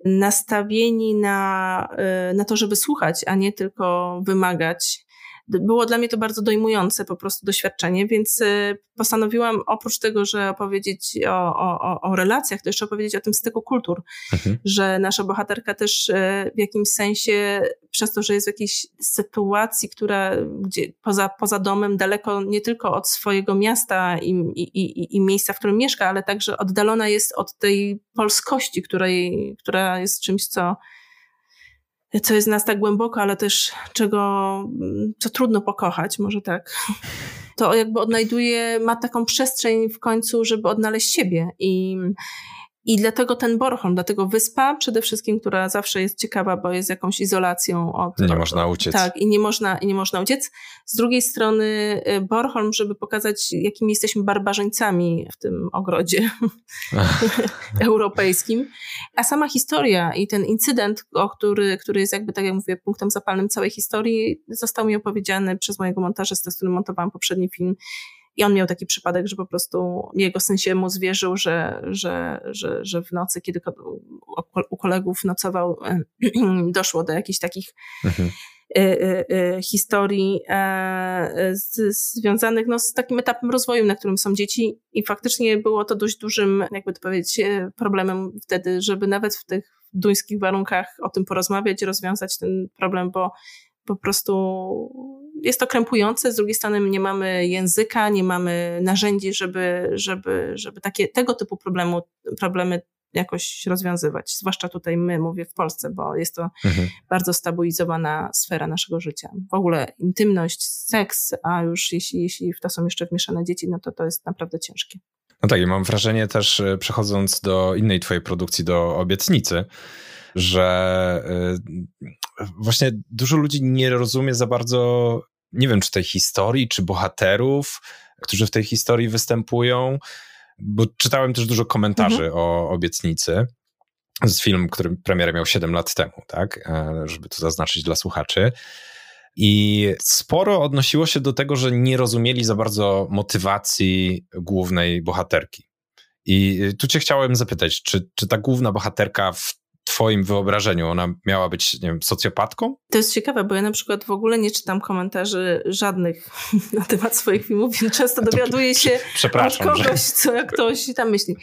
[SPEAKER 1] nastawieni na, y, na to, żeby słuchać, a nie tylko wymagać było dla mnie to bardzo dojmujące po prostu doświadczenie, więc y, postanowiłam oprócz tego, że opowiedzieć o, o, o relacjach, to jeszcze opowiedzieć o tym styku kultur, mhm. że nasza bohaterka też y, w jakimś sensie przez to, że jest w jakiejś sytuacji, która gdzie poza, poza domem, daleko nie tylko od swojego miasta i, i, i, i miejsca, w którym mieszka, ale także oddalona jest od tej polskości, której, która jest czymś, co co jest w nas tak głęboko, ale też czego, co trudno pokochać, może tak. To jakby odnajduje, ma taką przestrzeń w końcu, żeby odnaleźć siebie i, i dlatego ten Bornholm, dlatego wyspa przede wszystkim, która zawsze jest ciekawa, bo jest jakąś izolacją od...
[SPEAKER 2] Nie można uciec.
[SPEAKER 1] Tak, i nie można, i nie można uciec. Z drugiej strony y, Bornholm, żeby pokazać, jakimi jesteśmy barbarzyńcami w tym ogrodzie europejskim. A sama historia i ten incydent, o który, który jest jakby, tak jak mówię, punktem zapalnym całej historii, został mi opowiedziany przez mojego montażystę, z którym montowałam poprzedni film i on miał taki przypadek, że po prostu jego syn się mu zwierzył, że, że, że, że w nocy, kiedy u kolegów nocował, doszło do jakichś takich mhm. Y, y, y, historii e, związanych no, z takim etapem rozwoju, na którym są dzieci i faktycznie było to dość dużym, jakby to powiedzieć, e, problemem wtedy, żeby nawet w tych duńskich warunkach o tym porozmawiać, rozwiązać ten problem, bo po prostu jest to krępujące, z drugiej strony nie mamy języka, nie mamy narzędzi, żeby, żeby, żeby takie, tego typu problemu, problemy jakoś rozwiązywać. Zwłaszcza tutaj my, mówię w Polsce, bo jest to mhm. bardzo stabilizowana sfera naszego życia. W ogóle intymność, seks, a już jeśli, jeśli w to są jeszcze wmieszane dzieci, no to to jest naprawdę ciężkie.
[SPEAKER 2] No tak, i mam wrażenie też, e, przechodząc do innej twojej produkcji, do obietnicy, że y, właśnie dużo ludzi nie rozumie za bardzo, nie wiem, czy tej historii, czy bohaterów, którzy w tej historii występują, bo czytałem też dużo komentarzy mhm. o obietnicy. Jest film, który premierę miał 7 lat temu, tak? E, żeby to zaznaczyć dla słuchaczy. I sporo odnosiło się do tego, że nie rozumieli za bardzo motywacji głównej bohaterki. I tu cię chciałem zapytać, czy, czy ta główna bohaterka w twoim wyobrażeniu ona miała być, nie wiem, socjopatką?
[SPEAKER 1] To jest ciekawe, bo ja na przykład w ogóle nie czytam komentarzy żadnych na temat swoich filmów, więc często dowiaduję się od kogoś, że... co jak ktoś tam myśli.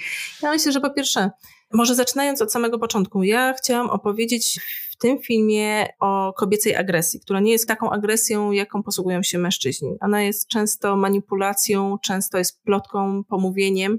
[SPEAKER 1] Ja myślę, że po pierwsze Może zaczynając od samego początku, ja chciałam opowiedzieć w tym filmie o kobiecej agresji, która nie jest taką agresją, jaką posługują się mężczyźni. Ona jest często manipulacją, często jest plotką, pomówieniem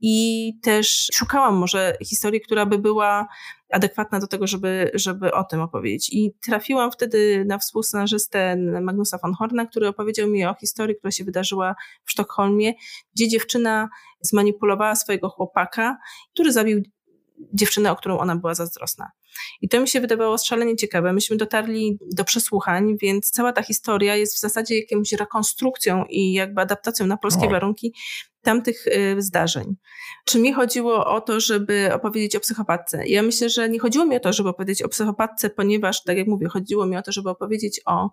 [SPEAKER 1] i też szukałam może historii, która by była adekwatna do tego, żeby, żeby o tym opowiedzieć. I trafiłam wtedy na współscenarzystę Magnusa von Horna, który opowiedział mi o historii, która się wydarzyła w Sztokholmie, gdzie dziewczyna zmanipulowała swojego chłopaka, który zabił dziewczynę, o którą ona była zazdrosna. I to mi się wydawało szalenie ciekawe. Myśmy dotarli do przesłuchań, więc cała ta historia jest w zasadzie jakąś rekonstrukcją i jakby adaptacją na polskie o. warunki tamtych y, zdarzeń. Czy mi chodziło o to, żeby opowiedzieć o psychopatce? Ja myślę, że nie chodziło mi o to, żeby opowiedzieć o psychopatce, ponieważ, tak jak mówię, chodziło mi o to, żeby opowiedzieć o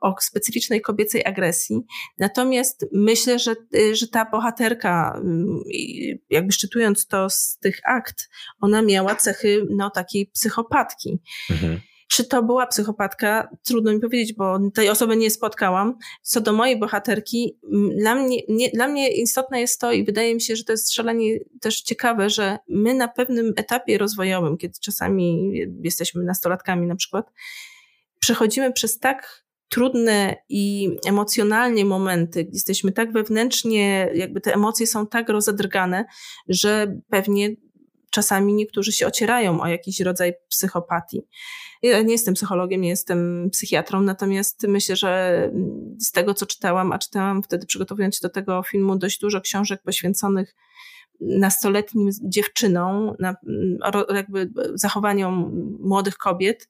[SPEAKER 1] o specyficznej kobiecej agresji. Natomiast myślę, że, y, że ta bohaterka, y, jakby szczytując to z tych akt, ona miała cechy no, takiej psychopatki. Mhm. Czy to była psychopatka? Trudno mi powiedzieć, bo tej osoby nie spotkałam. Co do mojej bohaterki, dla mnie, nie, dla mnie istotne jest to i wydaje mi się, że to jest szalenie też ciekawe, że my na pewnym etapie rozwojowym, kiedy czasami jesteśmy nastolatkami na przykład, przechodzimy przez tak trudne i emocjonalnie momenty, jesteśmy tak wewnętrznie, jakby te emocje są tak rozedrgane, że pewnie czasami niektórzy się ocierają o jakiś rodzaj psychopatii. Ja nie jestem psychologiem, nie jestem psychiatrą, natomiast myślę, że z tego, co czytałam, a czytałam wtedy przygotowując się do tego filmu dość dużo książek poświęconych nastoletnim dziewczynom, jakby zachowaniom młodych kobiet,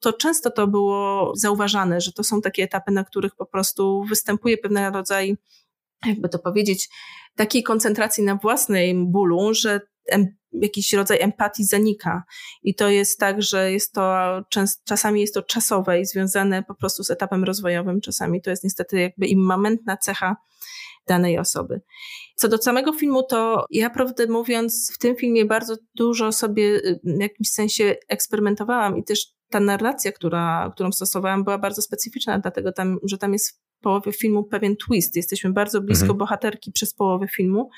[SPEAKER 1] to często to było zauważane, że to są takie etapy, na których po prostu występuje pewien rodzaj, jakby to powiedzieć, takiej koncentracji na własnym bólu, że jakiś rodzaj empatii zanika. I to jest tak, że jest to czas, czasami jest to czasowe i związane po prostu z etapem rozwojowym, czasami to jest niestety jakby immamentna cecha danej osoby. Co do samego filmu, to ja prawdę mówiąc, w tym filmie bardzo dużo sobie y, w jakimś sensie eksperymentowałam i też ta narracja, która, którą stosowałam, była bardzo specyficzna, dlatego tam, że tam jest połowie filmu pewien twist. Jesteśmy bardzo blisko mhm. bohaterki przez połowę filmu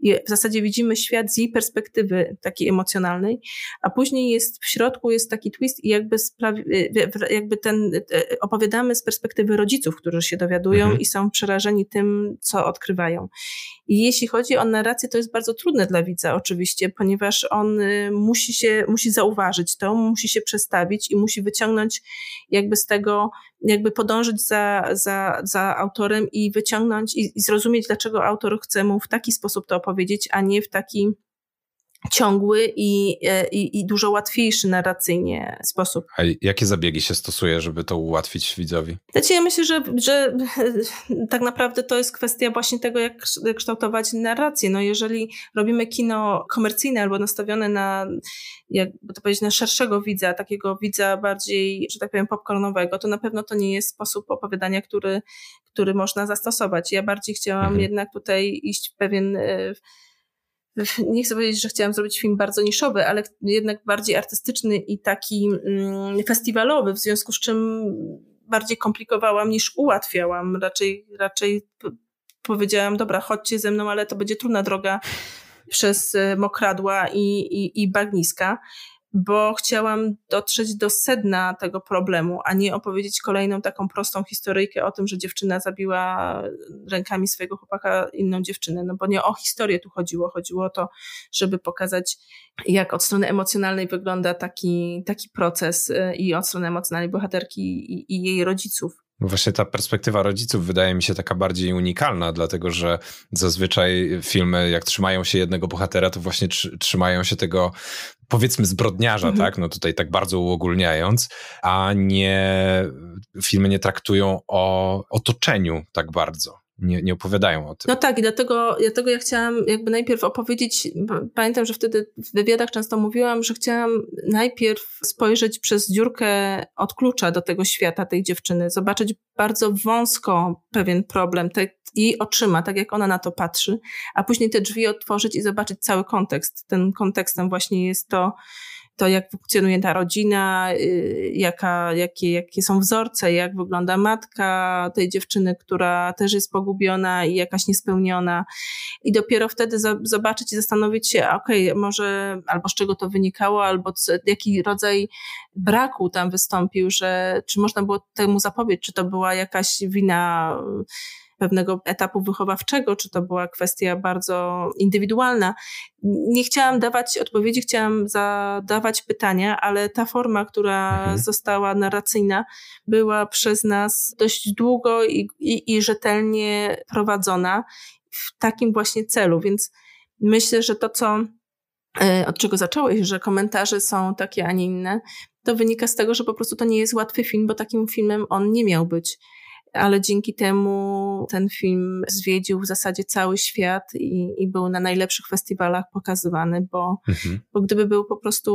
[SPEAKER 1] i w zasadzie widzimy świat z jej perspektywy takiej emocjonalnej, a później jest w środku jest taki twist i jakby, sprawi, jakby ten e, opowiadamy z perspektywy rodziców, którzy się dowiadują mhm. i są przerażeni tym, co odkrywają. I jeśli chodzi o narrację, to jest bardzo trudne dla widza oczywiście, ponieważ on y, musi się, musi zauważyć to, musi się przestawić i musi wyciągnąć jakby z tego, jakby podążyć za, za, za autorem i wyciągnąć i, i zrozumieć, dlaczego autor chce mu w taki sposób to opowiedzieć, a nie w taki ciągły i, e, i, i, dużo łatwiejszy narracyjnie sposób.
[SPEAKER 2] A jakie zabiegi się stosuje, żeby to ułatwić widzowi?
[SPEAKER 1] Znaczy ja myślę, że, że tak naprawdę to jest kwestia właśnie tego, jak kształtować narrację. No jeżeli robimy kino komercyjne albo nastawione na, jakby to powiedzieć, na szerszego widza, takiego widza bardziej, że tak powiem, popcornowego, to na pewno to nie jest sposób opowiadania, który, który można zastosować. Ja bardziej chciałam mhm. jednak tutaj iść w pewien e, nie chcę powiedzieć, że chciałam zrobić film bardzo niszowy, ale jednak bardziej artystyczny i taki mm, festiwalowy, w związku z czym bardziej komplikowałam niż ułatwiałam. Raczej, raczej powiedziałam, dobra, chodźcie ze mną, ale to będzie trudna droga przez e, mokradła i, i, i bagniska bo chciałam dotrzeć do sedna tego problemu, a nie opowiedzieć kolejną taką prostą historyjkę o tym, że dziewczyna zabiła rękami swojego chłopaka inną dziewczynę. No bo nie o historię tu chodziło. Chodziło o to, żeby pokazać, jak od strony emocjonalnej wygląda taki, taki proces y, i od strony emocjonalnej bohaterki i, i jej rodziców.
[SPEAKER 2] No właśnie ta perspektywa rodziców wydaje mi się taka bardziej unikalna, dlatego że zazwyczaj filmy, jak trzymają się jednego bohatera, to właśnie trzymają się tego, powiedzmy, zbrodniarza, mhm. tak? No tutaj tak bardzo uogólniając, a nie, filmy nie traktują o otoczeniu tak bardzo nie, nie opowiadają o tym.
[SPEAKER 1] No tak, i dlatego, dlatego ja chciałam jakby najpierw opowiedzieć, pamiętam, że wtedy w wywiadach często mówiłam, że chciałam najpierw spojrzeć przez dziurkę od klucza do tego świata tej dziewczyny, zobaczyć bardzo wąsko pewien problem, te, jej oczyma, tak jak ona na to patrzy, a później te drzwi otworzyć i zobaczyć cały kontekst. Ten kontekstem właśnie jest to, to, jak funkcjonuje ta rodzina, y, jaka, jakie, jakie są wzorce, jak wygląda matka tej dziewczyny, która też jest pogubiona i jakaś niespełniona. I dopiero wtedy zobaczyć i zastanowić się, okej, okay, może albo z czego to wynikało, albo co, jaki rodzaj braku tam wystąpił, że czy można było temu zapobiec, czy to była jakaś wina pewnego etapu wychowawczego, czy to była kwestia bardzo indywidualna. Nie chciałam dawać odpowiedzi, chciałam zadawać pytania, ale ta forma, która mhm. została narracyjna, była przez nas dość długo i, i, i rzetelnie prowadzona w takim właśnie celu, więc myślę, że to, co e, od czego zacząłeś, że komentarze są takie, a nie inne, to wynika z tego, że po prostu to nie jest łatwy film, bo takim filmem on nie miał być ale dzięki temu ten film zwiedził w zasadzie cały świat i, i był na najlepszych festiwalach pokazywany, bo, mhm. bo gdyby był po prostu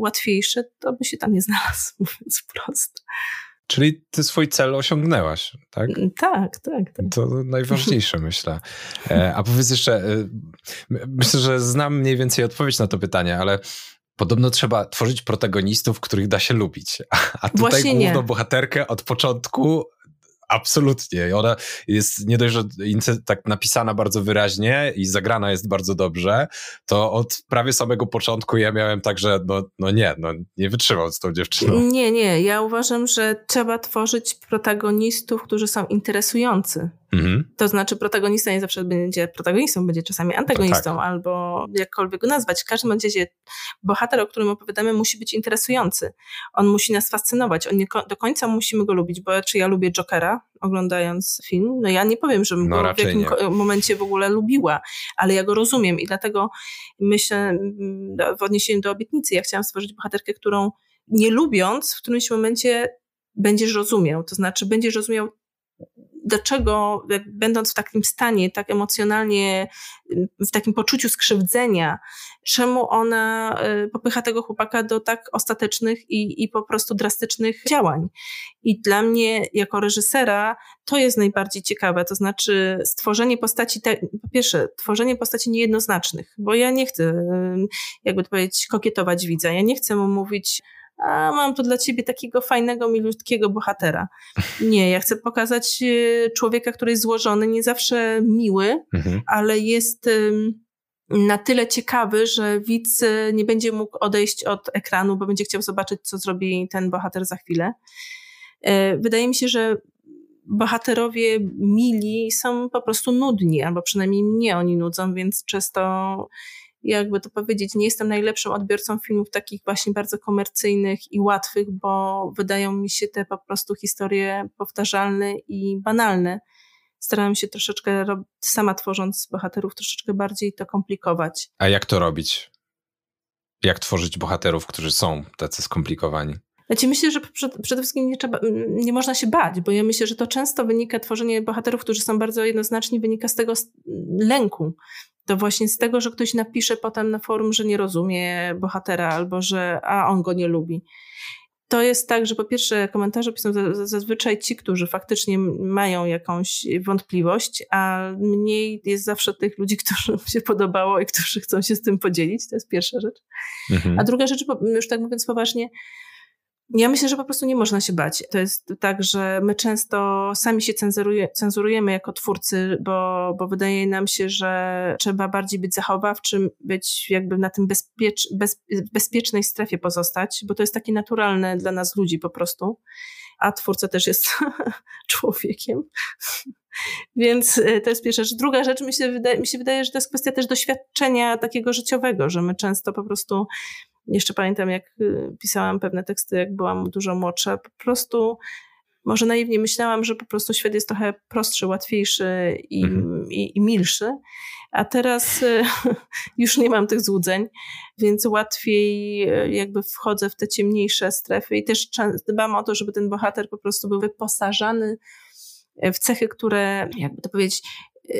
[SPEAKER 1] łatwiejszy, to by się tam nie znalazł, mówiąc wprost.
[SPEAKER 2] Czyli ty swój cel osiągnęłaś, tak?
[SPEAKER 1] Mm, tak, tak. tak.
[SPEAKER 2] To najważniejsze, myślę. E, a powiedz jeszcze, e, myślę, że znam mniej więcej odpowiedź na to pytanie, ale Podobno trzeba tworzyć protagonistów, których da się lubić. A tutaj Właśnie główną nie. bohaterkę od początku Absolutnie. Ona jest nie dość, że tak napisana bardzo wyraźnie i zagrana jest bardzo dobrze, to od prawie samego początku ja miałem tak, że no, no nie, no nie wytrzymał z tą dziewczyną.
[SPEAKER 1] Nie, nie. Ja uważam, że trzeba tworzyć protagonistów, którzy są interesujący. Mhm. To znaczy protagonista nie zawsze będzie protagonistą, będzie czasami antagonistą, tak. albo jakkolwiek go nazwać. W każdym razie bohater, o którym opowiadamy, musi być interesujący. On musi nas fascynować. On nie do końca musimy go lubić, bo czy ja lubię Jokera, oglądając film? No ja nie powiem, żebym no, go w jakimś momencie w ogóle lubiła, ale ja go rozumiem i dlatego myślę w odniesieniu do obietnicy, ja chciałam stworzyć bohaterkę, którą nie lubiąc, w którymś momencie będziesz rozumiał. To znaczy będziesz rozumiał dlaczego, jak, będąc w takim stanie, tak emocjonalnie, w takim poczuciu skrzywdzenia, czemu ona y, popycha tego chłopaka do tak ostatecznych i, i po prostu drastycznych działań. I dla mnie, jako reżysera, to jest najbardziej ciekawe. To znaczy, stworzenie postaci, te, po pierwsze, tworzenie postaci niejednoznacznych, bo ja nie chcę, jakby to powiedzieć, kokietować widza. Ja nie chcę mu mówić, a mam tu dla ciebie takiego fajnego, milutkiego bohatera. Nie, ja chcę pokazać e, człowieka, który jest złożony, nie zawsze miły, mhm. ale jest na tyle ciekawy, że widz e, nie będzie mógł odejść od ekranu, bo będzie chciał zobaczyć, co zrobi ten bohater za chwilę. E, wydaje mi się, że bohaterowie mili są po prostu nudni, albo przynajmniej mnie oni nudzą, więc często jakby to powiedzieć, nie jestem najlepszym odbiorcą filmów takich właśnie bardzo komercyjnych i łatwych, bo wydają mi się te po prostu historie powtarzalne i banalne. Starałem się troszeczkę, sama tworząc bohaterów, troszeczkę bardziej to komplikować.
[SPEAKER 2] A jak to robić? Jak tworzyć bohaterów, którzy są tacy skomplikowani?
[SPEAKER 1] Znaczy myślę, że przede wszystkim nie, trzeba, nie można się bać, bo ja myślę, że to często wynika, tworzenie bohaterów, którzy są bardzo jednoznaczni, wynika z tego lęku to właśnie z tego, że ktoś napisze potem na forum, że nie rozumie bohatera albo że a on go nie lubi. To jest tak, że po pierwsze komentarze piszą zazwyczaj ci, którzy faktycznie mają jakąś wątpliwość, a mniej jest zawsze tych ludzi, którym się podobało i którzy chcą się z tym podzielić. To jest pierwsza rzecz. Mhm. A druga rzecz, już tak mówiąc poważnie, ja myślę, że po prostu nie można się bać. To jest tak, że my często sami się cenzuruje, cenzurujemy jako twórcy, bo, bo wydaje nam się, że trzeba bardziej być zachowawczym, być jakby na tym bezpiecz, bez, bezpiecznej strefie pozostać, bo to jest takie naturalne dla nas ludzi po prostu. A twórca też jest człowiekiem. Więc e, to jest pierwsza rzecz. Druga rzecz, mi się, wydaje, mi się wydaje, że to jest kwestia też doświadczenia takiego życiowego, że my często po prostu jeszcze pamiętam, jak y, pisałam pewne teksty, jak byłam dużo młodsza. Po prostu może naiwnie myślałam, że po prostu świat jest trochę prostszy, łatwiejszy i, mhm. i, i milszy. A teraz y, już nie mam tych złudzeń, więc łatwiej y, jakby wchodzę w te ciemniejsze strefy i też dbam o to, żeby ten bohater po prostu był wyposażany w cechy, które, jakby to powiedzieć,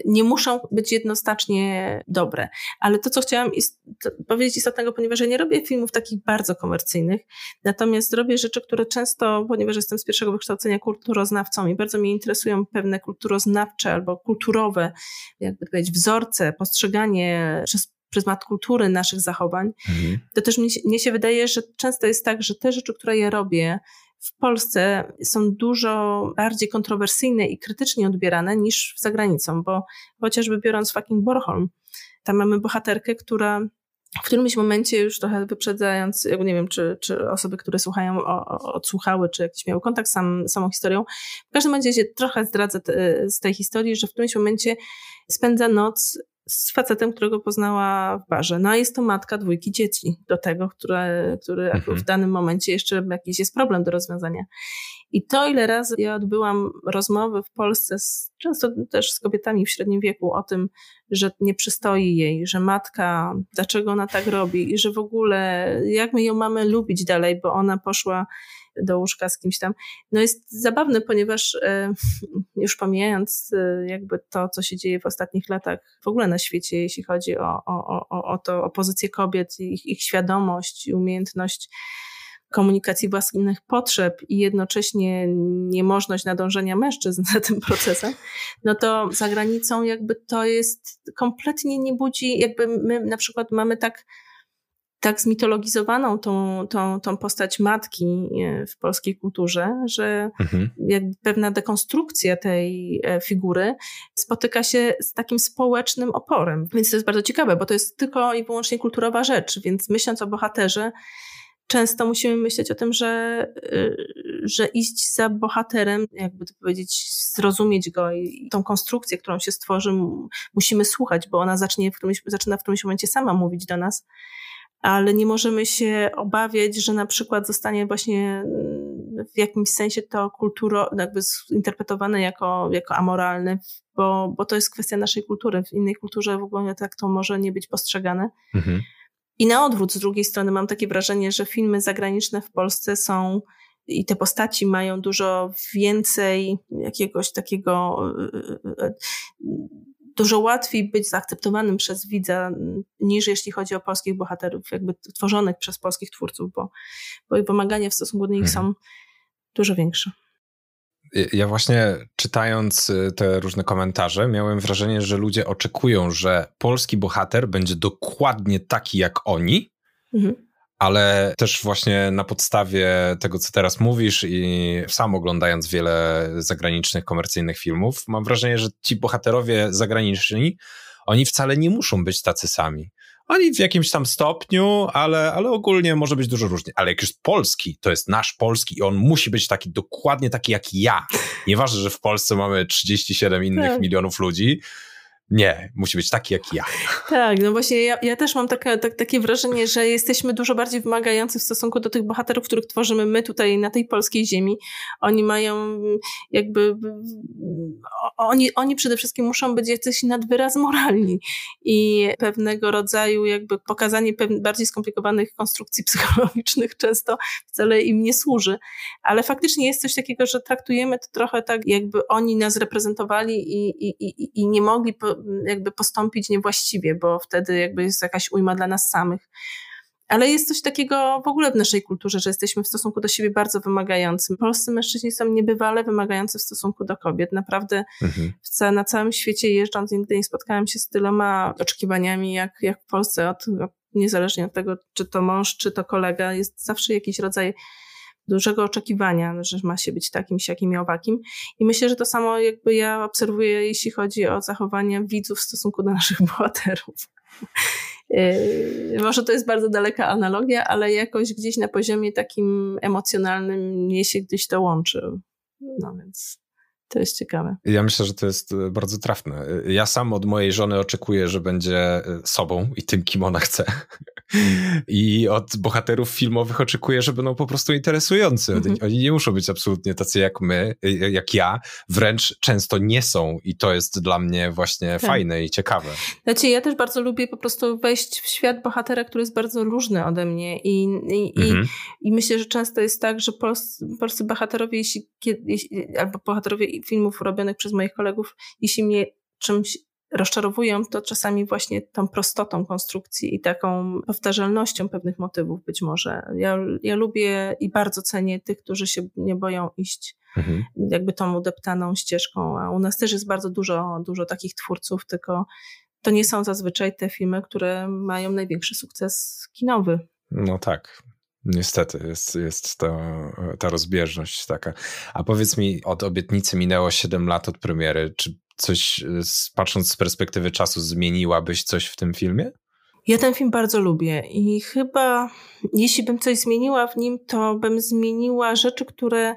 [SPEAKER 1] nie muszą być jednoznacznie dobre. Ale to, co chciałam ist powiedzieć istotnego, ponieważ ja nie robię filmów takich bardzo komercyjnych, natomiast robię rzeczy, które często, ponieważ jestem z pierwszego wykształcenia kulturoznawcą i bardzo mnie interesują pewne kulturoznawcze albo kulturowe, jakby powiedzieć, wzorce, postrzeganie przez pryzmat kultury naszych zachowań, mhm. to też mnie, mnie się wydaje, że często jest tak, że te rzeczy, które ja robię, w Polsce są dużo bardziej kontrowersyjne i krytycznie odbierane niż za granicą, bo chociażby biorąc fucking Bornholm, tam mamy bohaterkę, która w którymś momencie już trochę wyprzedzając, nie wiem, czy, czy osoby, które słuchają, o, o, odsłuchały, czy jakiś miały kontakt z sam, samą historią. W każdym razie trochę zdradzę te, z tej historii, że w którymś momencie spędza noc z facetem, którego poznała w barze. No a jest to matka dwójki dzieci do tego, które, który mhm. w danym momencie jeszcze jakiś jest problem do rozwiązania. I to, ile razy ja odbyłam rozmowy w Polsce, z, często też z kobietami w średnim wieku, o tym, że nie przystoi jej, że matka, dlaczego ona tak robi i że w ogóle jak my ją mamy lubić dalej, bo ona poszła do łóżka z kimś tam. No jest zabawne, ponieważ e, już pomijając e, jakby to, co się dzieje w ostatnich latach w ogóle na świecie, jeśli chodzi o, o, o, o to, o pozycję kobiet, ich, ich świadomość i umiejętność komunikacji własnych potrzeb i jednocześnie niemożność nadążenia mężczyzn za tym procesem, no to za granicą jakby to jest kompletnie nie budzi, jakby my na przykład mamy tak tak zmitologizowaną tą, tą, tą postać matki e, w polskiej kulturze, że mhm. pewna dekonstrukcja tej e, figury spotyka się z takim społecznym oporem. Więc to jest bardzo ciekawe, bo to jest tylko i wyłącznie kulturowa rzecz. Więc myśląc o bohaterze, często musimy myśleć o tym, że, e, że iść za bohaterem, jakby to powiedzieć, zrozumieć go i tą konstrukcję, którą się stworzy, musimy słuchać, bo ona zacznie w którymś, zaczyna w którymś momencie sama mówić do nas ale nie możemy się obawiać, że na przykład zostanie właśnie mm, w jakimś sensie to kulturo, jakby zinterpretowane jako, jako amoralne, bo, bo to jest kwestia naszej kultury. W innej kulturze w ogóle tak to może nie być postrzegane. Mhm. I na odwrót, z drugiej strony, mam takie wrażenie, że filmy zagraniczne w Polsce są i te postaci mają dużo więcej jakiegoś takiego y, y, y, dużo łatwiej być zaakceptowanym przez widza niż jeśli chodzi o polskich bohaterów, jakby tworzonych przez polskich twórców, bo, bo wymagania w stosunku do nich mhm. są dużo większe.
[SPEAKER 2] Ja właśnie czytając y, te różne komentarze, miałem wrażenie, że ludzie oczekują, że polski bohater będzie dokładnie taki jak oni, mhm ale też właśnie na podstawie tego, co teraz mówisz i sam oglądając wiele zagranicznych, komercyjnych filmów, mam wrażenie, że ci bohaterowie zagraniczni, oni wcale nie muszą być tacy sami. Oni w jakimś tam stopniu, ale, ale ogólnie może być dużo różnie. Ale jak jest polski, to jest nasz polski i on musi być taki, dokładnie taki jak ja. Nieważne, że w Polsce mamy 37 innych tak. milionów ludzi, nie, musi być taki jak ja.
[SPEAKER 1] Tak, no właśnie ja, ja też mam tak, takie wrażenie, że jesteśmy dużo bardziej wymagający w stosunku do tych bohaterów, których tworzymy my tutaj na tej polskiej ziemi. Oni mają jakby, oni, oni przede wszystkim muszą być jacyś nadwyraz moralni i pewnego rodzaju jakby pokazanie bardziej skomplikowanych konstrukcji psychologicznych często wcale im nie służy. Ale faktycznie jest coś takiego, że traktujemy to trochę tak, jakby oni nas reprezentowali i, i, i, i nie mogli jakby postąpić niewłaściwie, bo wtedy jakby jest jakaś ujma dla nas samych. Ale jest coś takiego w ogóle w naszej kulturze, że jesteśmy w stosunku do siebie bardzo wymagający. Polscy mężczyźni są niebywale wymagający w stosunku do kobiet. Naprawdę mhm. na całym świecie jeżdżąc nigdy nie spotkałem się z tyloma oczekiwaniami jak, jak w Polsce, od, niezależnie od tego, czy to mąż, czy to kolega. Jest zawsze jakiś rodzaj dużego oczekiwania, że ma się być takim, siakim i owakim. I myślę, że to samo jakby ja obserwuję, jeśli chodzi o zachowanie widzów w stosunku do naszych bohaterów. Yy, może to jest bardzo daleka analogia, ale jakoś gdzieś na poziomie takim emocjonalnym mnie się gdzieś to łączy. No więc to jest ciekawe.
[SPEAKER 2] Ja myślę, że to jest e, bardzo trafne. E, ja sam od mojej żony oczekuję, że będzie e, sobą i tym, kim ona chce. I od bohaterów filmowych oczekuję, że będą po prostu interesujący. Mhm. Oni nie muszą być absolutnie tacy jak my, jak ja. Wręcz często nie są i to jest dla mnie właśnie tak. fajne i ciekawe.
[SPEAKER 1] Znaczy, ja też bardzo lubię po prostu wejść w świat bohatera, który jest bardzo różny ode mnie i, i, mhm. i, i myślę, że często jest tak, że polscy, polscy bohaterowie, jeśli, jeśli, albo bohaterowie filmów robionych przez moich kolegów, jeśli mnie czymś rozczarowują, to czasami właśnie tą prostotą konstrukcji i taką powtarzalnością pewnych motywów być może. Ja, ja lubię i bardzo cenię tych, którzy się nie boją iść mhm. jakby tą udeptaną ścieżką, a u nas też jest bardzo dużo, dużo takich twórców, tylko to nie są zazwyczaj te filmy, które mają największy sukces kinowy.
[SPEAKER 2] No tak. Niestety jest, jest to, ta rozbieżność taka. A powiedz mi, od obietnicy minęło 7 lat od premiery. Czy coś, patrząc z perspektywy czasu, zmieniłabyś coś w tym filmie?
[SPEAKER 1] Ja ten film bardzo lubię i chyba, jeśli bym coś zmieniła w nim, to bym zmieniła rzeczy, które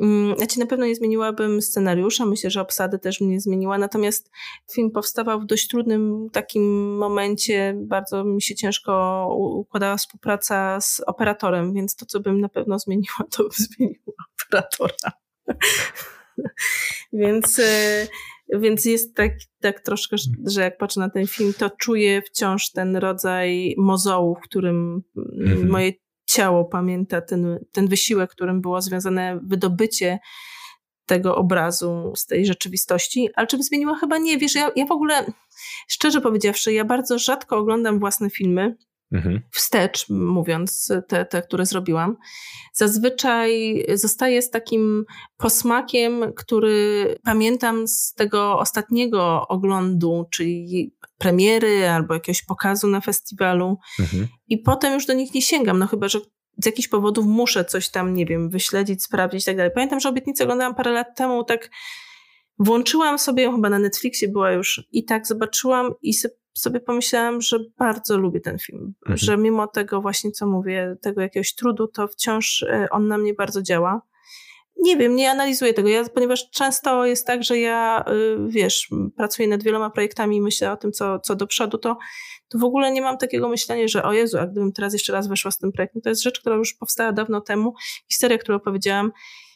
[SPEAKER 1] Mm, ja ci na pewno nie zmieniłabym scenariusza, myślę, że obsady też mnie zmieniła, natomiast film powstawał w dość trudnym takim momencie, bardzo mi się ciężko układała współpraca z operatorem, więc to, co bym na pewno zmieniła, to bym zmieniła operatora. więc, e, więc jest tak, tak troszkę, że jak patrzę na ten film, to czuję wciąż ten rodzaj mozołu, w którym mhm. moje ciało pamięta ten, ten wysiłek, którym było związane wydobycie tego obrazu z tej rzeczywistości, ale czym zmieniła chyba nie. Wiesz, ja, ja w ogóle, szczerze powiedziawszy, ja bardzo rzadko oglądam własne filmy, mhm. wstecz mówiąc, te, te, które zrobiłam. Zazwyczaj zostaję z takim posmakiem, który pamiętam z tego ostatniego oglądu, czyli premiery albo jakiegoś pokazu na festiwalu mhm. i potem już do nich nie sięgam, no chyba, że z jakichś powodów muszę coś tam, nie wiem, wyśledzić, sprawdzić i tak dalej. Pamiętam, że obietnicę oglądałam parę lat temu, tak włączyłam sobie, chyba na Netflixie była już i tak zobaczyłam i sobie pomyślałam, że bardzo lubię ten film, mhm. że mimo tego właśnie, co mówię, tego jakiegoś trudu, to wciąż e, on na mnie bardzo działa. Nie wiem, nie analizuję tego, ja, ponieważ często jest tak, że ja, y, wiesz, pracuję nad wieloma projektami i myślę o tym, co, co do przodu, to, to w ogóle nie mam takiego myślenia, że o Jezu, a gdybym teraz jeszcze raz weszła z tym projektem, to jest rzecz, która już powstała dawno temu, historia, którą opowiedziałam,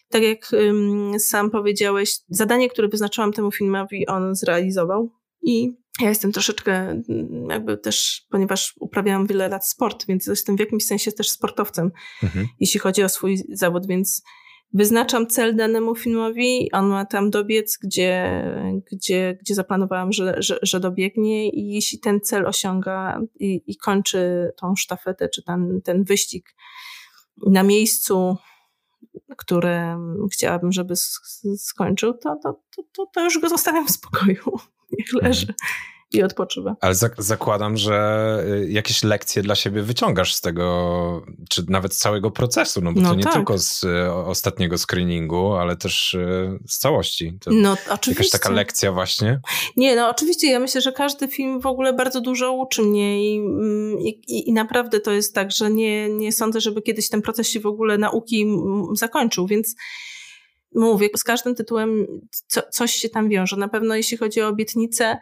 [SPEAKER 1] tak jak um, sam powiedziałeś, zadanie, które wyznaczyłam temu filmowi, on zrealizował i ja jestem troszeczkę mm, jakby też, ponieważ uprawiałam wiele lat sport, więc jestem w jakimś sensie też sportowcem, mhm. jeśli chodzi o swój zawód, więc wyznaczam cel danemu filmowi, on ma tam dobiec, gdzie, gdzie, gdzie zaplanowałam, że, że, że dobiegnie i jeśli ten cel osiąga i, i kończy tą sztafetę, czy ten, ten wyścig na miejscu, które chciałabym, żeby skończył, to, to, to, to już go zostawiam w spokoju. Niech leży. Mhm i odpoczywa.
[SPEAKER 2] Ale zak zakładam, że y, jakieś lekcje dla siebie wyciągasz z tego, czy nawet z całego procesu, no bo no to nie tak. tylko z y, ostatniego screeningu, ale też y, z całości. To no oczywiście. Jakaś taka lekcja właśnie?
[SPEAKER 1] Nie, no oczywiście ja myślę, że każdy film w ogóle bardzo dużo uczy mnie i, mm, i, i naprawdę to jest tak, że nie, nie sądzę, żeby kiedyś ten proces się w ogóle nauki zakończył, więc mówię, z każdym tytułem co, coś się tam wiąże. Na pewno jeśli chodzi o obietnicę,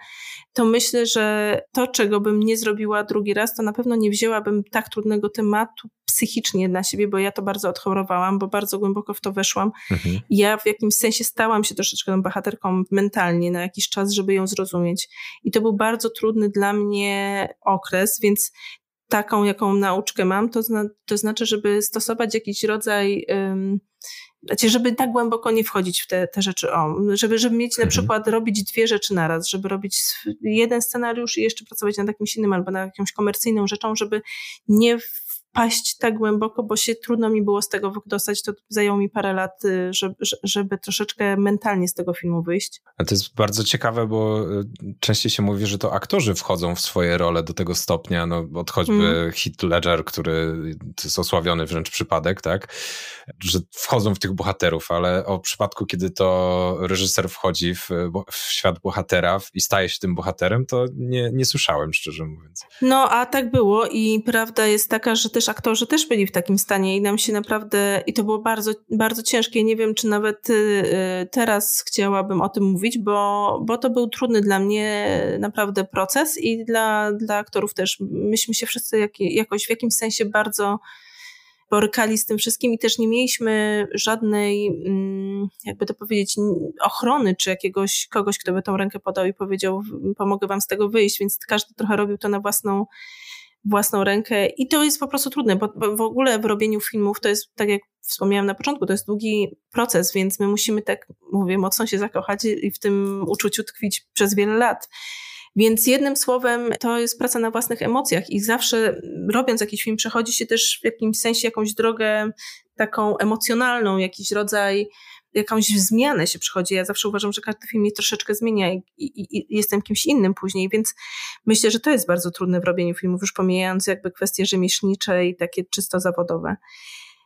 [SPEAKER 1] to myślę, że to, czego bym nie zrobiła drugi raz, to na pewno nie wzięłabym tak trudnego tematu psychicznie dla siebie, bo ja to bardzo odchorowałam, bo bardzo głęboko w to weszłam. Mhm. Ja w jakimś sensie stałam się troszeczkę tą bohaterką mentalnie na jakiś czas, żeby ją zrozumieć. I to był bardzo trudny dla mnie okres, więc taką, jaką nauczkę mam, to, zna, to znaczy, żeby stosować jakiś rodzaj um, znaczy, żeby tak głęboko nie wchodzić w te, te rzeczy, o, żeby, żeby mieć na mhm. przykład robić dwie rzeczy naraz, żeby robić jeden scenariusz i jeszcze pracować nad jakimś innym albo nad jakąś komercyjną rzeczą, żeby nie paść tak głęboko, bo się trudno mi było z tego wydostać. To zajęło mi parę lat, y, żeby, żeby troszeczkę mentalnie z tego filmu wyjść.
[SPEAKER 2] A to jest bardzo ciekawe, bo y, częściej się mówi, że to aktorzy wchodzą w swoje role do tego stopnia, no od choćby mm. Heath Ledger, który to jest osławiony wręcz przypadek, tak, że wchodzą w tych bohaterów, ale o przypadku, kiedy to reżyser wchodzi w, w świat bohatera i staje się tym bohaterem, to nie, nie słyszałem, szczerze mówiąc.
[SPEAKER 1] No, a tak było i prawda jest taka, że też też aktorzy też byli w takim stanie i nam się naprawdę, i to było bardzo, bardzo ciężkie. Nie wiem, czy nawet y, y, teraz chciałabym o tym mówić, bo, bo to był trudny dla mnie naprawdę proces i dla, dla aktorów też. Myśmy się wszyscy jak, jakoś w jakimś sensie bardzo borykali z tym wszystkim i też nie mieliśmy żadnej, mm, jakby to powiedzieć, ochrony, czy jakiegoś kogoś, kto by tą rękę podał i powiedział, pomogę wam z tego wyjść, więc każdy trochę robił to na własną własną rękę i to jest po prostu trudne, bo, w ogóle w robieniu filmów to jest, tak jak wspomniałam na początku, to jest długi proces, więc my musimy tak, mówię, mocno się zakochać i w tym uczuciu tkwić przez wiele lat. Więc jednym słowem, to jest praca na własnych emocjach i zawsze robiąc jakiś film, przechodzi się też w jakimś sensie jakąś drogę taką emocjonalną, jakiś rodzaj jakąś zmianę się przychodzi. Ja zawsze uważam, że każdy film mnie troszeczkę zmienia i, i, i, jestem kimś innym później, więc myślę, że to jest bardzo trudne w robieniu filmów, już pomijając jakby kwestie rzemieślnicze i takie czysto zawodowe.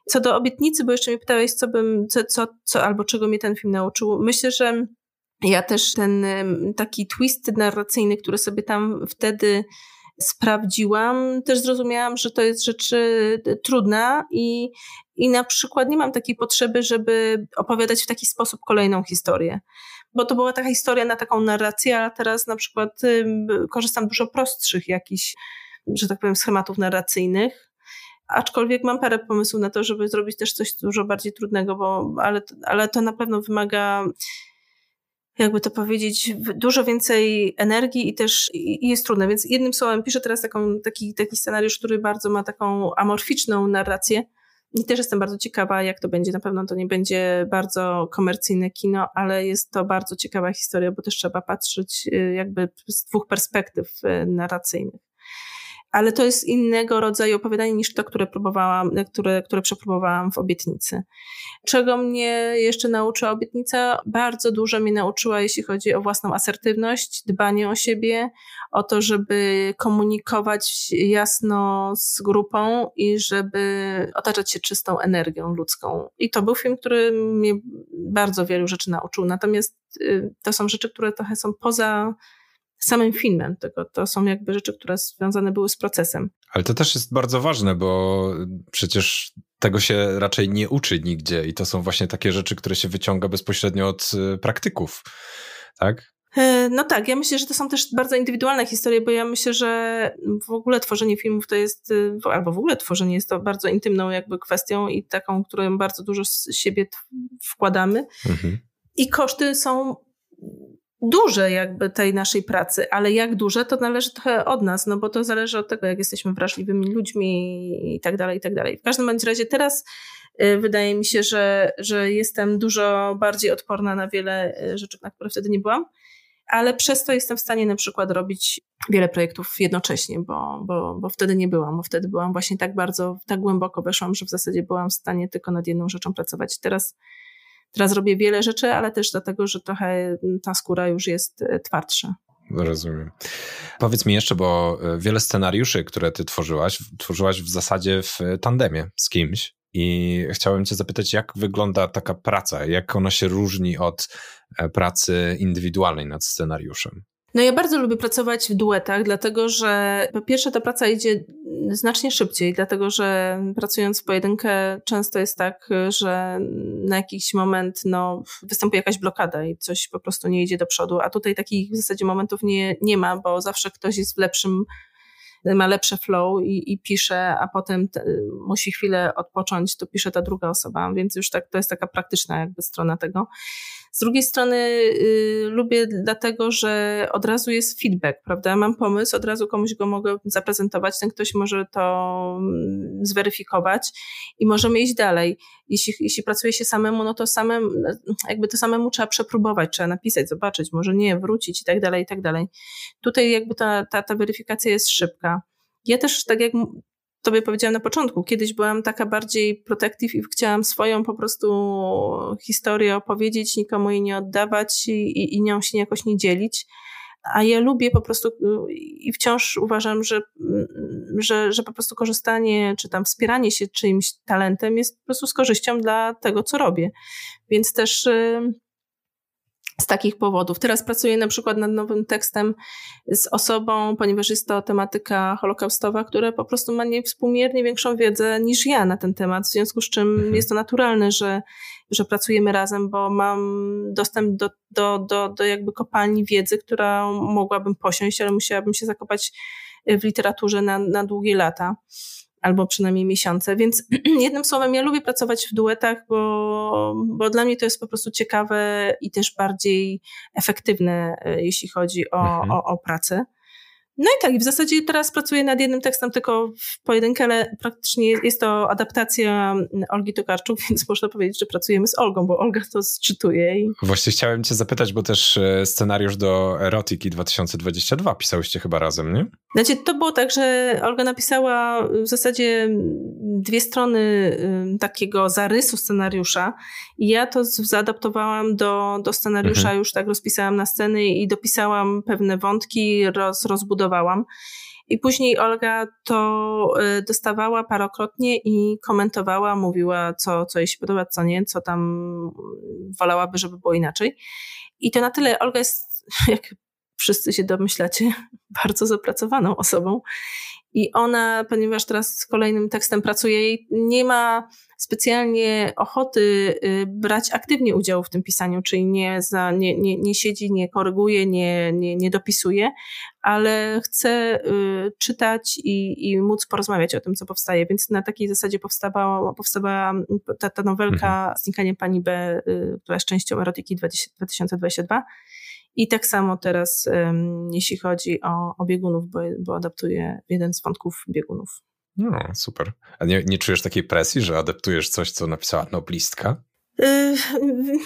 [SPEAKER 1] Co do obietnicy, bo jeszcze mnie pytałeś, co bym, co, co, co albo czego mnie ten film nauczył. Myślę, że ja też ten taki twist narracyjny, który sobie tam wtedy sprawdziłam, też zrozumiałam, że to jest rzecz trudna i, i na przykład nie mam takiej potrzeby, żeby opowiadać w taki sposób kolejną historię. Bo to była taka historia na taką narrację, a teraz na przykład korzystam dużo prostszych jakichś, że tak powiem, schematów narracyjnych. Aczkolwiek mam parę pomysłów na to, żeby zrobić też coś dużo bardziej trudnego, bo, ale, ale to na pewno wymaga jakby to powiedzieć, dużo więcej energii i też i jest trudne. Więc jednym słowem piszę teraz taką, taki, taki scenariusz, który bardzo ma taką amorficzną narrację. I też jestem bardzo ciekawa, jak to będzie. Na pewno to nie będzie bardzo komercyjne kino, ale jest to bardzo ciekawa historia, bo też trzeba patrzeć y, jakby z dwóch perspektyw y, narracyjnych ale to jest innego rodzaju opowiadanie niż to, które próbowałam, które, które przepróbowałam w obietnicy. Czego mnie jeszcze nauczyła obietnica? Bardzo dużo mnie nauczyła, jeśli chodzi o własną asertywność, dbanie o siebie, o to, żeby komunikować jasno z grupą i żeby otaczać się czystą energią ludzką. I to był film, który mnie bardzo wielu rzeczy nauczył. Natomiast y, to są rzeczy, które trochę są poza samym filmem, tylko to są jakby rzeczy, które związane były z procesem.
[SPEAKER 2] Ale to też jest bardzo ważne, bo przecież tego się raczej nie uczy nigdzie i to są właśnie takie rzeczy, które się wyciąga bezpośrednio od y, praktyków, tak?
[SPEAKER 1] E, no tak, ja myślę, że to są też bardzo indywidualne historie, bo ja myślę, że w ogóle tworzenie filmów to jest, y, albo w ogóle tworzenie jest to bardzo intymną jakby kwestią i taką, którą bardzo dużo z siebie wkładamy. Mhm. I koszty są duże jakby tej naszej pracy, ale jak duże, to należy trochę od nas, no bo to zależy od tego, jak jesteśmy wrażliwymi ludźmi i tak dalej, i tak dalej. W każdym bądź razie teraz y, wydaje mi się, że, że jestem dużo bardziej odporna na wiele y, rzeczy, na które wtedy nie byłam, ale przez to jestem w stanie na przykład robić wiele projektów jednocześnie, bo, bo, bo wtedy nie byłam, bo wtedy byłam właśnie tak bardzo, tak głęboko weszłam, że w zasadzie byłam w stanie tylko nad jedną rzeczą pracować. Teraz Teraz robię wiele rzeczy, ale też dlatego, że trochę ta skóra już jest e, twardsza.
[SPEAKER 2] Rozumiem. Powiedz mi jeszcze, bo e, wiele scenariuszy, które ty tworzyłaś, tworzyłaś w zasadzie w tandemie z kimś. I chciałem Cię zapytać, jak wygląda taka praca? Jak ona się różni od e, pracy indywidualnej nad scenariuszem?
[SPEAKER 1] No ja bardzo lubię pracować w duetach, dlatego że po pierwsze ta praca idzie znacznie szybciej, dlatego że pracując w pojedynkę często jest tak, że na jakiś moment no, występuje jakaś blokada i coś po prostu nie idzie do przodu, a tutaj takich w zasadzie momentów nie, nie ma, bo zawsze ktoś jest w lepszym ma lepsze flow i, i pisze, a potem te, musi chwilę odpocząć, to pisze ta druga osoba, więc już tak to jest taka praktyczna jakby strona tego. Z drugiej strony y, lubię dlatego, że od razu jest feedback, prawda? Mam pomysł, od razu komuś go mogę zaprezentować, ten ktoś może to mm, zweryfikować i możemy iść dalej. Jeśli, jeśli pracuje się samemu, no to samemu, jakby to samemu trzeba przepróbować, trzeba napisać, zobaczyć, może nie, wrócić i tak dalej, i tak dalej. Tutaj jakby ta, ta, ta weryfikacja jest szybka. Ja też, tak jak tobie powiedziałam na początku, kiedyś byłam taka bardziej protective i chciałam swoją po prostu historię opowiedzieć, nikomu jej nie oddawać i, i nią się jakoś nie dzielić. A ja lubię po prostu i wciąż uważam, że, że, że po prostu korzystanie czy tam wspieranie się czyimś talentem jest po prostu z korzyścią dla tego, co robię. Więc też z takich powodów. Teraz pracuję na przykład nad nowym tekstem z osobą, ponieważ jest to tematyka holokaustowa, która po prostu ma niewspółmiernie większą wiedzę niż ja na ten temat, w związku z czym mhm. jest to naturalne, że, że pracujemy razem, bo mam dostęp do, do, do, do jakby kopalni wiedzy, która mogłabym posiąść, ale musiałabym się zakopać w literaturze na, na długie lata albo przynajmniej miesiące. Więc jednym słowem, ja lubię pracować w duetach, bo, bo dla mnie to jest po prostu ciekawe i też bardziej efektywne, e, jeśli chodzi o, mhm. o, o pracę. No i tak, w zasadzie teraz pracuję nad jednym tekstem tylko w pojedynkę, ale praktycznie jest to adaptacja Olgi Tokarczuk, więc można powiedzieć, że pracujemy z Olgą, bo Olga to zczytuje. I...
[SPEAKER 2] Właśnie chciałem cię zapytać, bo też e, scenariusz do Erotiki 2022 pisałyście chyba razem, nie?
[SPEAKER 1] Znaczy, to było tak, że Olga napisała w zasadzie dwie strony takiego zarysu scenariusza i ja to zaadaptowałam do, do scenariusza, mhm. już tak rozpisałam na sceny i dopisałam pewne wątki, roz, rozbudowałam. I później Olga to y, dostawała parokrotnie i komentowała, mówiła, co, co jej się podoba, co nie, co tam wolałaby, żeby było inaczej. I to na tyle Olga jest, jak wszyscy się domyślacie, bardzo zapracowaną osobą. I ona, ponieważ teraz z kolejnym tekstem pracuje, nie ma specjalnie ochoty y, brać aktywnie udziału w tym pisaniu, czyli nie, za, nie, nie, nie siedzi, nie koryguje, nie, nie, nie dopisuje, ale chce y, czytać i, i móc porozmawiać o tym, co powstaje. Więc na takiej zasadzie powstawała, powstawała ta, ta nowelka mhm. Znikanie Pani B, y, która jest częścią Erotyki 2022. I tak samo teraz, jeśli chodzi o, o biegunów, bo, bo adaptuję jeden z wątków biegunów.
[SPEAKER 2] No, super. A nie, nie czujesz takiej presji, że adaptujesz coś, co napisała noblistka?
[SPEAKER 1] Y,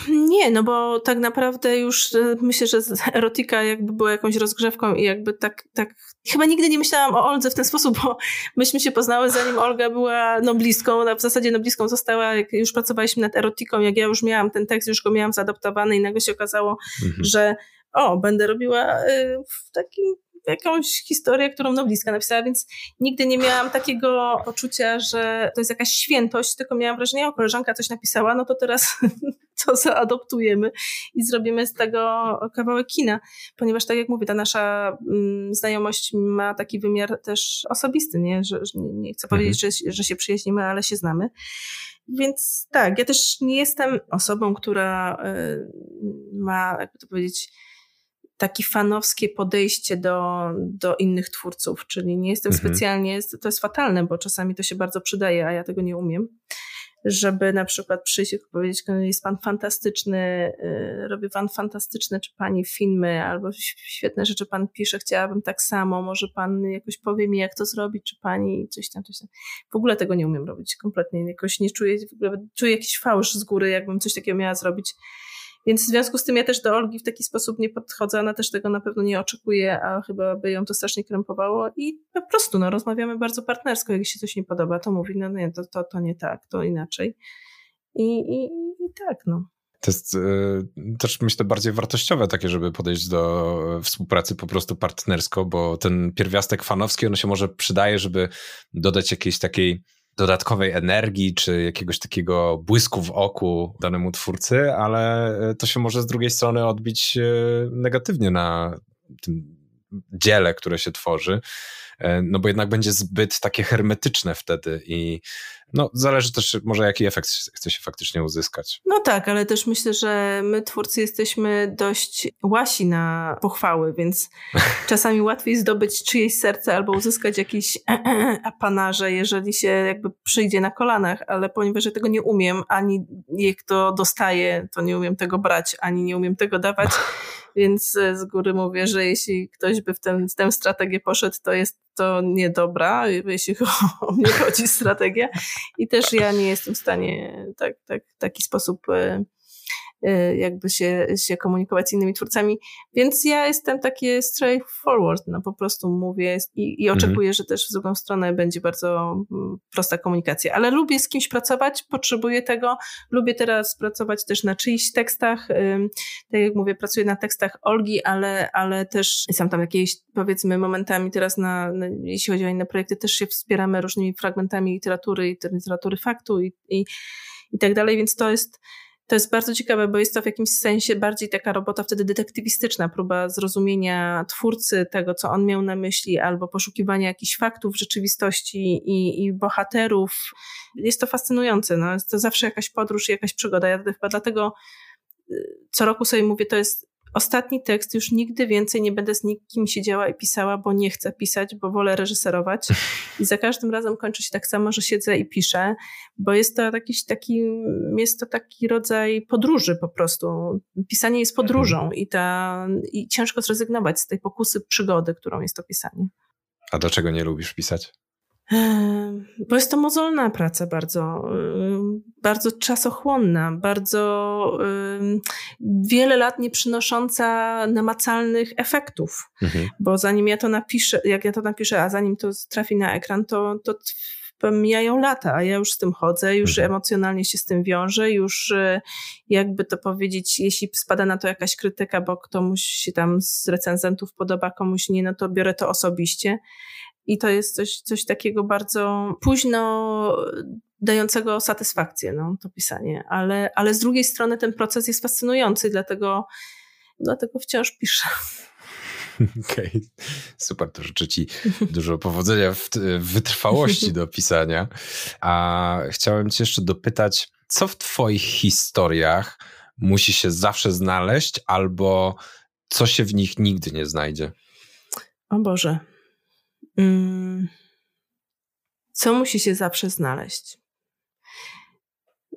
[SPEAKER 1] nie, no bo tak naprawdę już y, myślę, że erotika jakby była jakąś rozgrzewką i jakby tak, tak. Chyba nigdy nie myślałam o Oldze w ten sposób, bo myśmy się poznały zanim Olga była noblistką. Ona w zasadzie noblistką została, jak już pracowaliśmy nad erotiką, jak ja już miałam ten tekst, już go miałam zaadaptowany i nagle się okazało, mhm. że o, będę robiła y, w takim jakąś historię, którą noblistka napisała, więc nigdy nie miałam takiego poczucia, że to jest jakaś świętość, tylko miałam wrażenie, o, koleżanka coś napisała, no to teraz to zaadoptujemy i zrobimy z tego kawałek kina, ponieważ tak jak mówię, ta nasza mm, znajomość ma taki wymiar też osobisty, nie, że, że nie chcę mhm. powiedzieć, że, że się przyjaźnimy, ale się znamy. Więc tak, ja też nie jestem osobą, która y, ma, jakby to powiedzieć, takie fanowskie podejście do, do innych twórców, czyli nie jestem mhm. specjalnie, to jest fatalne, bo czasami to się bardzo przydaje, a ja tego nie umiem, żeby na przykład przyjść i powiedzieć, jest pan fantastyczny, yy, robi pan fantastyczne, czy pani filmy, albo świetne rzeczy pan pisze, chciałabym tak samo, może pan jakoś powie mi, jak to zrobić, czy pani coś tam, coś tam. W ogóle tego nie umiem robić, kompletnie, jakoś nie czuję, w ogóle czuję jakiś fałsz z góry, jakbym coś takiego miała zrobić więc w związku z tym ja też do Olgi w taki sposób nie podchodzę, ona też tego na pewno nie oczekuje, a chyba by ją to strasznie krępowało i po prostu no, rozmawiamy bardzo partnersko, jak się coś nie podoba, to mówi, no nie, to, to, to nie tak, to inaczej. I, i, i tak, no.
[SPEAKER 2] To jest y, też myślę bardziej wartościowe takie, żeby podejść do współpracy po prostu partnersko, bo ten pierwiastek fanowski, on się może przydaje, żeby dodać jakiejś takiej dodatkowej energii, czy jakiegoś takiego błysku w oku danemu twórcy, ale e, to się może z drugiej strony odbić e, negatywnie na tym dziele, które się tworzy, no bo jednak będzie zbyt takie hermetyczne wtedy i no, zależy też może jaki efekt chce się faktycznie uzyskać.
[SPEAKER 1] No tak, ale też myślę, że my twórcy jesteśmy dość łasi na pochwały, więc czasami łatwiej zdobyć czyjeś serce albo uzyskać jakiś apanarze, jeżeli się jakby przyjdzie na kolanach, ale ponieważ ja tego nie umiem, ani jak to dostaję, to nie umiem tego brać, ani nie umiem tego dawać, więc z góry mówię, że jeśli ktoś by w, ten, w tę strategię poszedł, to jest to niedobra, jeśli o mnie chodzi strategia. I też ja nie jestem w stanie tak, tak, taki sposób e, e, jakby się, się komunikować z innymi twórcami. Więc ja jestem takie straightforward, no po prostu mówię i, i mhm. oczekuję, mhm. że też w drugą stronę będzie bardzo mm, prosta komunikacja. Ale lubię z kimś pracować, potrzebuję tego. Lubię teraz pracować też na czyichś tekstach. Tak jak mówię, pracuję na tekstach Olgi, ale, ale też są tam jakieś, powiedzmy, momentami teraz na, na jeśli chodzi o inne projekty, też się wspieramy różnymi fragmentami literatury i literatury faktu i, i, i tak dalej, więc to jest to jest bardzo ciekawe, bo jest to w jakimś sensie bardziej taka robota wtedy detektywistyczna, próba zrozumienia twórcy tego, co on miał na myśli, albo poszukiwania jakichś faktów rzeczywistości i, i bohaterów. Jest to fascynujące. No. Jest to zawsze jakaś podróż i jakaś przygoda. Ja chyba dlatego y, co roku sobie mówię, to jest ostatni tekst już nigdy więcej nie będę z nikim siedziała i pisała, bo nie chcę pisać, bo wolę reżyserować. I za każdym razem kończy się tak samo, że siedzę i piszę, bo jest to jakiś taki, jest to taki rodzaj podróży po prostu. Pisanie jest podróżą mhm. i, ta, i ciężko zrezygnować z tej pokusy przygody, którą jest to pisanie.
[SPEAKER 2] A dlaczego nie lubisz pisać?
[SPEAKER 1] Bo jest to mozolna praca bardzo, bardzo czasochłonna, bardzo wiele lat nie przynosząca namacalnych efektów. Mhm. Bo zanim ja to napiszę, jak ja to napiszę, a zanim to trafi na ekran, to, to mijają lata, a ja już z tym chodzę, już mhm. emocjonalnie się z tym wiążę, już y, jakby to powiedzieć, jeśli spada na to jakaś krytyka, bo komuś się tam z recenzentów podoba, komuś nie, no to biorę to osobiście. I to jest coś, coś takiego bardzo późno dającego satysfakcję, no, to pisanie. Ale, ale z drugiej strony ten proces jest fascynujący, dlatego, dlatego wciąż piszę.
[SPEAKER 2] Okej, okay. super, to życzę Ci dużo powodzenia w, w wytrwałości do pisania. A chciałem Cię jeszcze dopytać, co w Twoich historiach musi się zawsze znaleźć, albo co się w nich nigdy nie znajdzie?
[SPEAKER 1] O Boże. Co musi się zawsze znaleźć?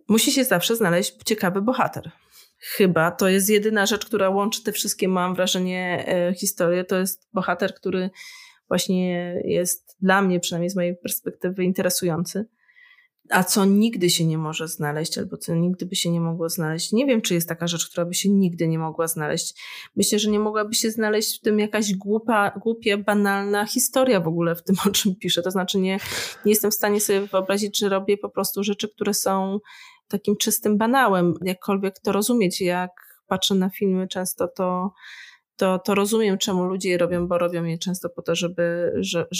[SPEAKER 1] Musi się zawsze znaleźć ciekawy bohater. Chyba to jest jedyna rzecz, która łączy te wszystkie, mam wrażenie, e, historie. To jest bohater, który właśnie jest dla mnie, przynajmniej z mojej perspektywy, interesujący a co nigdy się nie może znaleźć, albo co nigdy by się nie mogło znaleźć. Nie wiem, czy jest taka rzecz, która by się nigdy nie mogła znaleźć. Myślę, że nie mogłaby się znaleźć w tym jakaś głupa, głupia, banalna historia w ogóle w tym, o czym piszę. To znaczy nie, nie jestem w stanie sobie wyobrazić, że robię po prostu rzeczy, które są takim czystym banałem. Jakkolwiek to rozumieć, jak patrzę na filmy, często to to, to rozumiem, czemu ludzie je robią, bo robią je często po to, żeby,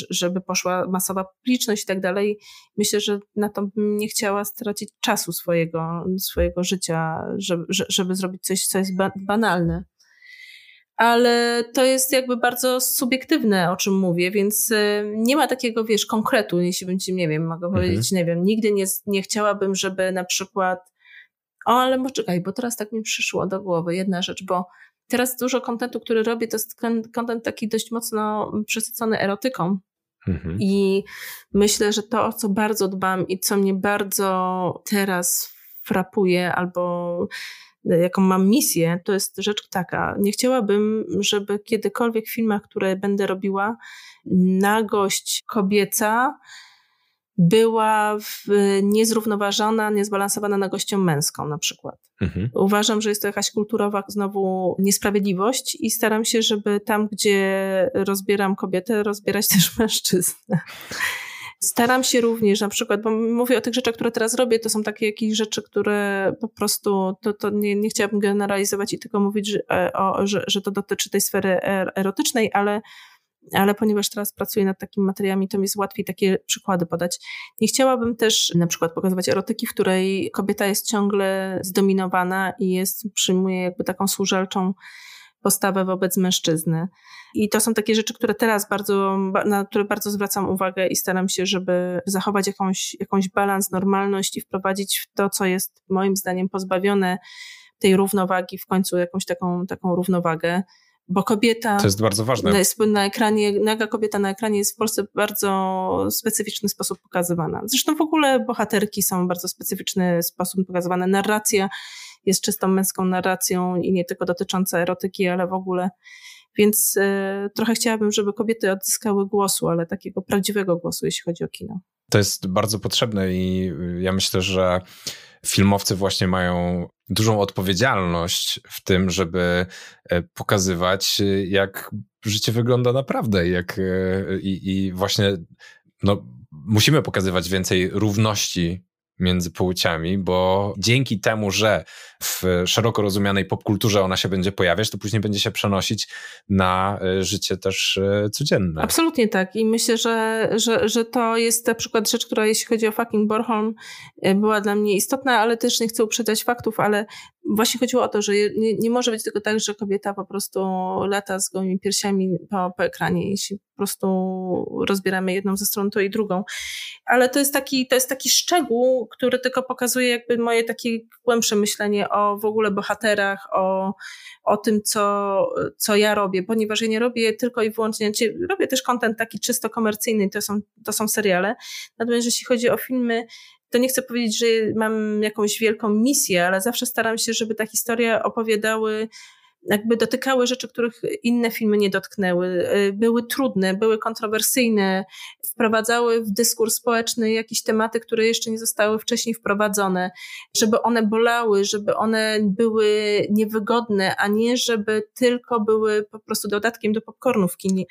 [SPEAKER 1] żeby poszła masowa publiczność i tak dalej. Myślę, że na to bym nie chciała stracić czasu swojego, swojego życia, żeby, żeby zrobić coś, co jest banalne. Ale to jest jakby bardzo subiektywne, o czym mówię, więc y, nie ma takiego, wiesz, konkretu, jeśli bym ci, nie wiem, mogę mhm. powiedzieć, nie wiem, nigdy nie, nie chciałabym, żeby na przykład o, ale poczekaj, bo teraz tak mi przyszło do głowy jedna rzecz, bo Teraz dużo kontentu, który robię, to jest kontent taki dość mocno przesycony erotyką. Mhm. I myślę, że to, o co bardzo dbam i co mnie bardzo teraz frapuje, albo jaką mam misję, to jest rzecz taka. Nie chciałabym, żeby kiedykolwiek w filmach, które będę robiła, nagość kobieca była w, niezrównoważona, niezbalansowana na gością męską na przykład. Mhm. Uważam, że jest to jakaś kulturowa znowu niesprawiedliwość i staram się, żeby tam, gdzie rozbieram kobietę, rozbierać też mężczyznę. Staram się również na przykład, bo mówię o tych rzeczach, które teraz robię, to są takie jakieś rzeczy, które po prostu, to, to nie, nie chciałabym generalizować i tylko mówić, że, e, o, że, że to dotyczy tej sfery er, erotycznej, ale ale ponieważ teraz pracuję nad takimi materiałami, to mi jest łatwiej takie przykłady podać. Nie chciałabym też na przykład pokazywać erotyki, w której kobieta jest ciągle zdominowana i jest, przyjmuje jakby taką służelczą postawę wobec mężczyzny. I to są takie rzeczy, które teraz bardzo, na które bardzo zwracam uwagę i staram się, żeby zachować jakąś, jakąś balans, normalność i wprowadzić w to, co jest moim zdaniem pozbawione tej równowagi, w końcu jakąś taką, taką równowagę bo kobieta.
[SPEAKER 2] To jest bardzo ważne.
[SPEAKER 1] Na, na ekranie, naga kobieta na ekranie jest w Polsce w bardzo specyficzny sposób pokazywana. Zresztą w ogóle bohaterki są w bardzo specyficzny sposób pokazywane. Narracja jest czystą męską narracją i nie tylko dotycząca erotyki, ale w ogóle. Więc y, trochę chciałabym, żeby kobiety odzyskały głosu, ale takiego prawdziwego głosu, jeśli chodzi o kino.
[SPEAKER 2] To jest bardzo potrzebne i ja myślę, że filmowcy właśnie mają dużą odpowiedzialność w tym, żeby e, pokazywać, e, jak życie wygląda naprawdę, jak e, i, i właśnie no, musimy pokazywać więcej równości między płciami, bo dzięki temu, że w szeroko rozumianej popkulturze ona się będzie pojawiać, to później będzie się przenosić na e, życie też e, codzienne.
[SPEAKER 1] Absolutnie tak i myślę, że, że, że to jest na przykład rzecz, która jeśli chodzi o fucking Borholm e, była dla mnie istotna, ale też nie chcę uprzedzać faktów, ale właśnie chodziło o to, że nie, nie może być tylko tak, że kobieta po prostu lata z gołymi piersiami po, po ekranie i się po prostu rozbieramy jedną ze stron, to i drugą. Ale to jest taki, to jest taki szczegół, który tylko pokazuje jakby moje takie głębsze myślenie o w ogóle bohaterach, o, o tym, co, co ja robię, ponieważ ja nie robię tylko i wyłącznie, znaczy robię też kontent taki czysto komercyjny, to są, to są seriale. Natomiast jeśli chodzi o filmy, to nie chcę powiedzieć, że mam jakąś wielką misję, ale zawsze staram się, żeby ta historia opowiadały jakby dotykały rzeczy, których inne filmy nie dotknęły. Y, były trudne, były kontrowersyjne, wprowadzały w dyskurs społeczny jakieś tematy, które jeszcze nie zostały wcześniej wprowadzone, żeby one bolały, żeby one były niewygodne, a nie żeby tylko były po prostu dodatkiem do kinie.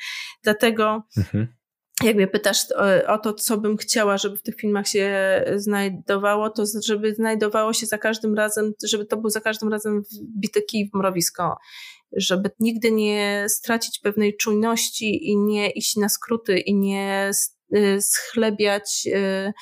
[SPEAKER 1] Dlatego mhm jak mnie pytasz o, to, co bym chciała, żeby w tych filmach się znajdowało, to żeby znajdowało się za każdym razem, żeby to był za każdym razem wbity kij w mrowisko. Żeby nigdy nie stracić pewnej czujności i nie iść na skróty i nie y, schlebiać y,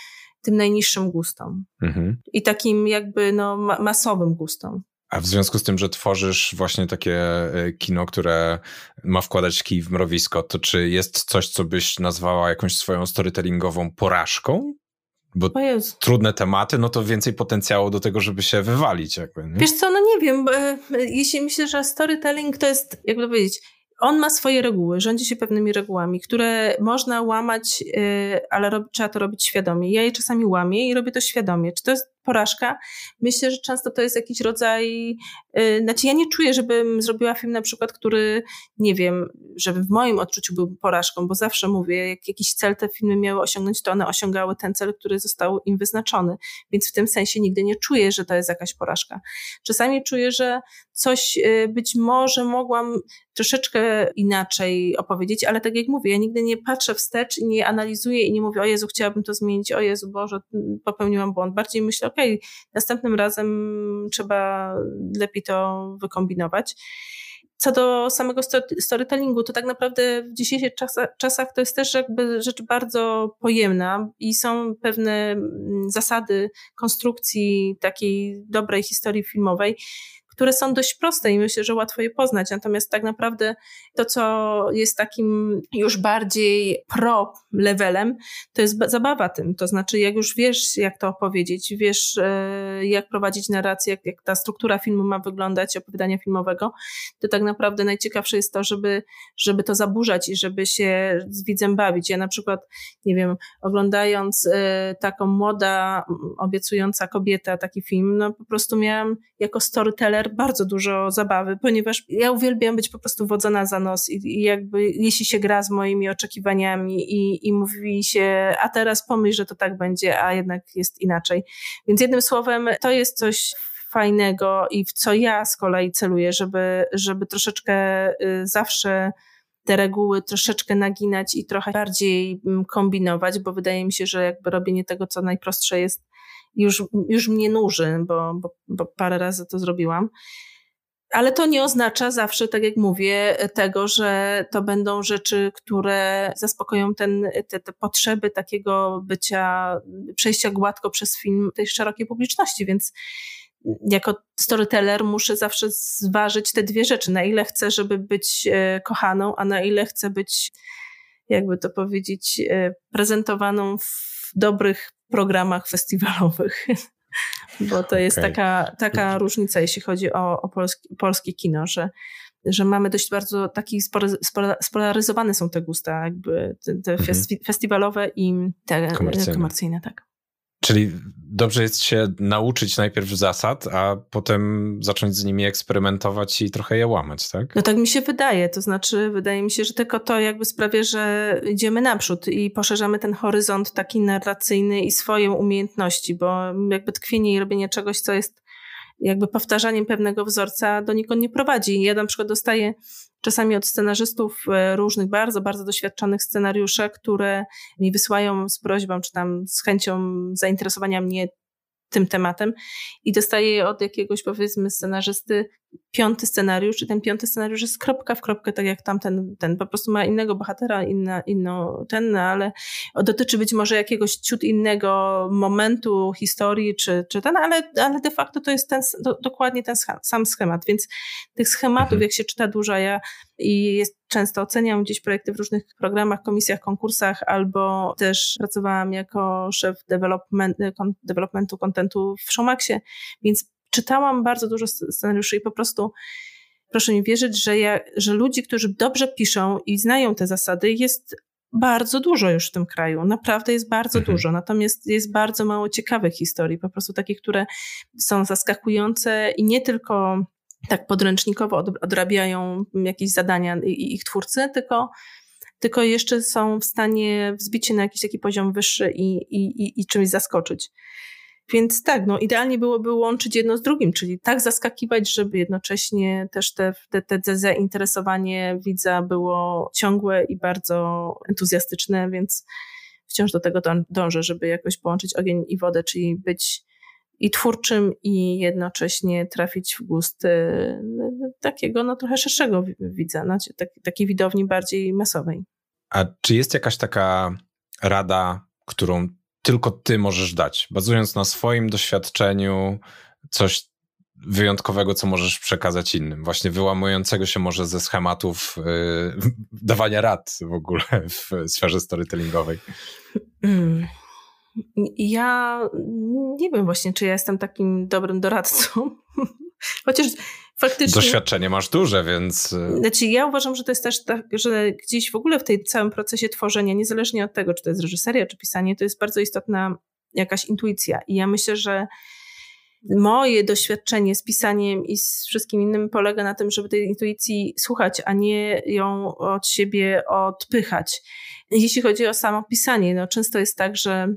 [SPEAKER 1] tym najniższym gustom. Mhm. I takim jakby no, masowym gustom.
[SPEAKER 2] A w związku z tym, że tworzysz właśnie takie e, kino, które ma wkładać kij w mrowisko, to czy jest coś, co byś nazwała jakąś swoją storytellingową porażką? Bo trudne tematy, no to więcej potencjału do tego, żeby się wywalić. Jakby,
[SPEAKER 1] nie? Wiesz co, no nie wiem, e, jeśli myślę, że storytelling to jest, jakby powiedzieć, on ma swoje reguły, rządzi się pewnymi regułami, które można łamać, e, ale trzeba to robić świadomie. Ja je czasami łamię i robię to świadomie. Czy to jest porażka. Myślę, że często to jest jakiś rodzaj, yy, znaczy ja nie czuję, żebym zrobiła film na przykład, który, nie wiem, żeby w moim odczuciu był porażką, bo zawsze mówię, jak jakiś cel te filmy miały osiągnąć, to one osiągały ten cel, który został im wyznaczony. Więc w tym sensie nigdy nie czuję, że to jest jakaś porażka. Czasami czuję, że coś yy, być może mogłam troszeczkę inaczej opowiedzieć, ale tak jak mówię, ja nigdy nie patrzę wstecz i nie analizuję i nie mówię, o Jezu, chciałabym to zmienić, o Jezu Boże, popełniłam błąd. Bardziej myślę, okej, okay, następnym razem trzeba lepiej to wykombinować. Co do samego storytellingu, to tak naprawdę w dzisiejszych czasach to jest też jakby rzecz bardzo pojemna i są pewne mm, zasady konstrukcji takiej dobrej historii filmowej, które są dość proste i myślę, że łatwo je poznać. Natomiast tak naprawdę to, co jest takim już bardziej pro levelem, to jest zabawa tym. To znaczy, jak już wiesz, jak to opowiedzieć, wiesz, e, jak prowadzić narrację, jak, jak ta struktura filmu ma wyglądać, opowiadania filmowego, to tak naprawdę najciekawsze jest to, żeby, żeby to zaburzać i żeby się z widzem bawić. Ja na przykład, nie wiem, oglądając e, taką młoda, obiecująca kobieta, taki film, no po prostu miałam jako storyteller bardzo dużo zabawy, ponieważ ja uwielbiam być po prostu wodzona za nos i, i jakby jeśli się gra z moimi oczekiwaniami i, i mówi się, a teraz pomyśl, że to tak będzie, a jednak jest inaczej. Więc jednym słowem, to jest coś fajnego i w co ja z kolei celuję, żeby, żeby troszeczkę y, zawsze te reguły troszeczkę naginać i trochę bardziej mm, kombinować, bo wydaje mi się, że jakby robienie tego, co najprostsze jest już, już mnie nuży, bo, bo, bo parę razy to zrobiłam. Ale to nie oznacza zawsze, tak jak mówię, tego, że to będą rzeczy, które zaspokoją ten, te, te potrzeby takiego bycia, przejścia gładko przez film tej szerokiej publiczności, więc jako storyteller muszę zawsze zważyć te dwie rzeczy. Na ile chcę, żeby być e, kochaną, a na ile chcę być, jakby to powiedzieć, e, prezentowaną w dobrych programach festiwalowych. Bo to jest okay. taka, taka różnica, jeśli chodzi o, o polski, polskie kino, że, że mamy dość bardzo taki spolaryzowane są te gusta, jakby te, te mhm. festiwalowe i te komercyjne. komercyjne tak.
[SPEAKER 2] Czyli dobrze jest się nauczyć najpierw zasad, a potem zacząć z nimi eksperymentować i trochę je łamać, tak?
[SPEAKER 1] No tak mi się wydaje. To znaczy, wydaje mi się, że tylko to jakby sprawia, że idziemy naprzód i poszerzamy ten horyzont taki narracyjny i swoje umiejętności, bo jakby tkwienie i robienie czegoś, co jest jakby powtarzaniem pewnego wzorca do nikąd nie prowadzi. Ja na przykład dostaję czasami od scenarzystów e, różnych bardzo, bardzo doświadczonych scenariusze, które mi wysyłają z prośbą, czy tam z chęcią zainteresowania mnie tym tematem i dostaję od jakiegoś powiedzmy scenarzysty piąty scenariusz i ten piąty scenariusz jest kropka w kropkę, tak jak tamten, ten po prostu ma innego bohatera, inna, inno, ten, no, ale dotyczy być może jakiegoś ciut innego momentu historii, czy, czy ten, ale, ale de facto to jest ten, do, dokładnie ten sam schemat, więc tych schematów, mhm. jak się czyta dużo, ja i jest, często oceniam gdzieś projekty w różnych programach, komisjach, konkursach, albo też pracowałam jako szef development, developmentu kontentu w Showmaxie, więc czytałam bardzo dużo scenariuszy i po prostu proszę mi wierzyć, że, ja, że ludzi, którzy dobrze piszą i znają te zasady, jest bardzo dużo już w tym kraju. Naprawdę jest bardzo mhm. dużo. Natomiast jest bardzo mało ciekawych historii, po prostu takich, które są zaskakujące i nie tylko tak podręcznikowo odrabiają jakieś zadania ich twórcy, tylko, tylko jeszcze są w stanie wzbić się na jakiś taki poziom wyższy i, i, i czymś zaskoczyć. Więc tak, no idealnie byłoby łączyć jedno z drugim, czyli tak zaskakiwać, żeby jednocześnie też te, te, te zainteresowanie widza było ciągłe i bardzo entuzjastyczne, więc wciąż do tego dążę, żeby jakoś połączyć ogień i wodę, czyli być i twórczym i jednocześnie trafić w gust takiego no trochę szerszego widza, no, takiej widowni bardziej masowej.
[SPEAKER 2] A czy jest jakaś taka rada, którą tylko ty możesz dać, bazując na swoim doświadczeniu, coś wyjątkowego, co możesz przekazać innym, właśnie wyłamującego się może ze schematów yy, dawania rad w ogóle w sferze storytellingowej.
[SPEAKER 1] Mm. Ja nie wiem właśnie, czy ja jestem takim dobrym doradcą. Chociaż faktycznie.
[SPEAKER 2] Doświadczenie masz duże, więc.
[SPEAKER 1] Y, znaczy, ja uważam, że to jest też tak, że gdzieś w ogóle w tej całym procesie tworzenia, niezależnie od tego, czy to jest reżyseria, czy pisanie, to jest bardzo istotna jakaś intuicja. I ja myślę, że moje doświadczenie z pisaniem i z wszystkim innym polega na tym, żeby tej intuicji słuchać, a nie ją od siebie odpychać. Jeśli chodzi o samo pisanie, no często jest tak, że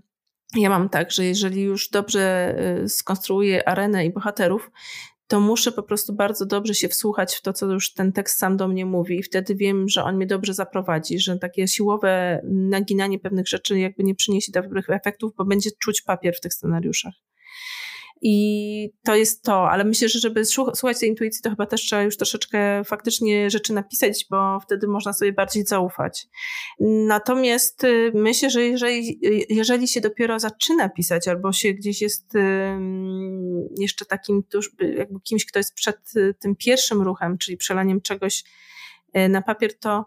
[SPEAKER 1] ja mam tak, że jeżeli już dobrze y, skonstruuję arenę i bohaterów, to muszę po prostu bardzo dobrze się wsłuchać w to, co już ten tekst sam do mnie mówi i wtedy wiem, że on mnie dobrze zaprowadzi, że takie siłowe naginanie pewnych rzeczy jakby nie przyniesie dobrych efektów, bo będzie czuć papier w tych scenariuszach. I to jest to, ale myślę, że żeby słuchać tej intuicji, to chyba też trzeba już troszeczkę faktycznie rzeczy napisać, bo wtedy można sobie bardziej zaufać. Natomiast y, myślę, że jeżeli, jeżeli się dopiero zaczyna pisać, albo się gdzieś jest jeszcze takim jakby kimś, kto jest przed y, tym pierwszym ruchem, czyli przelaniem czegoś y, na papier, to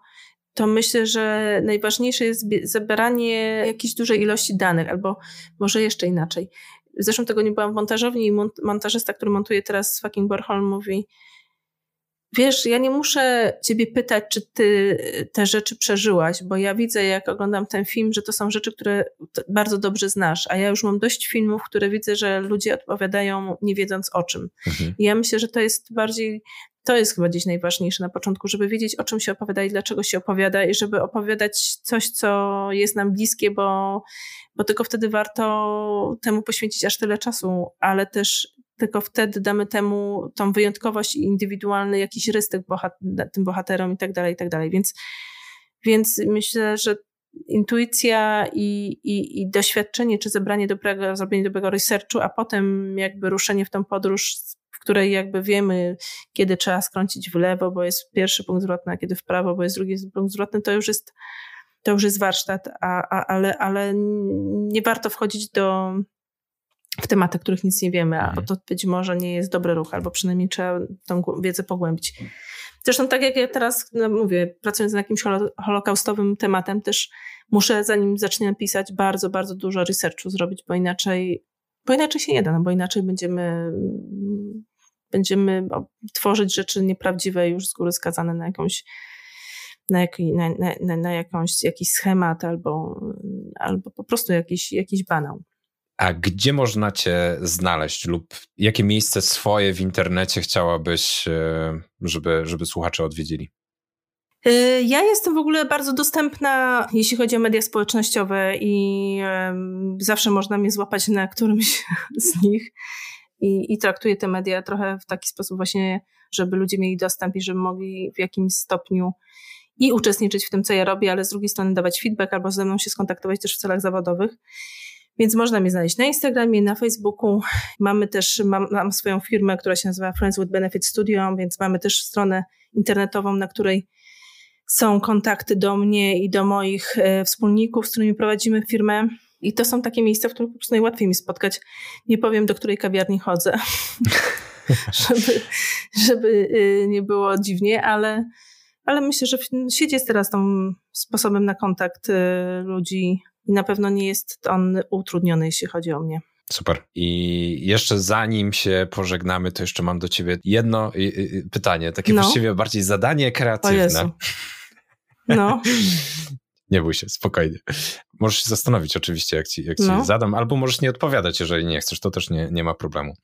[SPEAKER 1] to myślę, że najważniejsze jest zebranie jakiejś dużej ilości danych, albo może jeszcze inaczej. Zresztą tego nie byłam w montażowni i montażysta, który montuje teraz fucking Borholm mówi wiesz, ja nie muszę ciebie pytać, czy ty te rzeczy przeżyłaś, bo ja widzę, jak oglądam ten film, że to są rzeczy, które bardzo dobrze znasz, a ja już mam dość filmów, które widzę, że ludzie odpowiadają nie wiedząc o czym. Mhm. I ja myślę, że to jest bardziej to jest chyba gdzieś najważniejsze na początku, żeby wiedzieć, o czym się opowiada i dlaczego się opowiada, i żeby opowiadać coś, co jest nam bliskie, bo, bo tylko wtedy warto temu poświęcić aż tyle czasu, ale też tylko wtedy damy temu tą wyjątkowość i indywidualny jakiś rys tym bohaterom i tak dalej, i tak dalej. Więc, więc myślę, że intuicja i, i, i doświadczenie, czy zebranie dobrego, zrobienie dobrego researchu, a potem jakby ruszenie w tą podróż której jakby wiemy, kiedy trzeba skręcić w lewo, bo jest pierwszy punkt zwrotny, a kiedy w prawo, bo jest drugi punkt zwrotny, to już jest, to już jest warsztat, a, a, ale, ale nie warto wchodzić do, w tematy, których nic nie wiemy, a mhm. to być może nie jest dobry ruch, albo przynajmniej trzeba tą wiedzę pogłębić. Zresztą tak jak ja teraz no mówię, pracując nad jakimś holokaustowym tematem, też muszę, zanim zacznę pisać, bardzo, bardzo dużo researchu zrobić, bo inaczej, bo inaczej się nie da, no bo inaczej będziemy będziemy tworzyć rzeczy nieprawdziwe, już z góry skazane na jakąś na, jak, na, na, na jakąś, jakiś schemat albo, albo po prostu jakiś, jakiś banał.
[SPEAKER 2] A gdzie można Cię znaleźć lub jakie miejsce swoje w internecie chciałabyś, e, żeby, żeby słuchacze odwiedzili?
[SPEAKER 1] E, ja jestem w ogóle bardzo dostępna, jeśli chodzi o media społecznościowe, i zawsze można mnie złapać na którymś z nich i, i traktuje te media trochę w taki sposób właśnie, żeby ludzie mieli dostęp i żeby mogli w jakimś stopniu i uczestniczyć w tym, co ja robię, ale z drugiej strony dawać feedback albo ze mną się skontaktować też w celach zawodowych. Więc można mnie znaleźć na Instagramie, na Facebooku. Mamy też, mam, mam swoją firmę, która się nazywa Friends with Benefit Studio, więc mamy też stronę internetową, na której są kontakty do mnie i do moich e, wspólników, z którymi prowadzimy firmę. I to są takie miejsca, w których po prostu najłatwiej mi spotkać. Nie powiem, do której kawiarni chodzę, żeby, żeby y, nie było dziwnie, ale, ale myślę, że sieć jest teraz tą sposobem na kontakt y, ludzi i na pewno nie jest on utrudniony, jeśli chodzi o mnie.
[SPEAKER 2] Super. I jeszcze zanim się pożegnamy, to jeszcze mam do ciebie jedno pytanie, takie no. właściwie bardziej zadanie kreatywne.
[SPEAKER 1] No.
[SPEAKER 2] Nie bój się, spokojnie. Możesz się zastanowić oczywiście, jak ci, jak ci no. zadam, albo możesz nie odpowiadać, jeżeli nie chcesz, to też nie, nie ma problemu.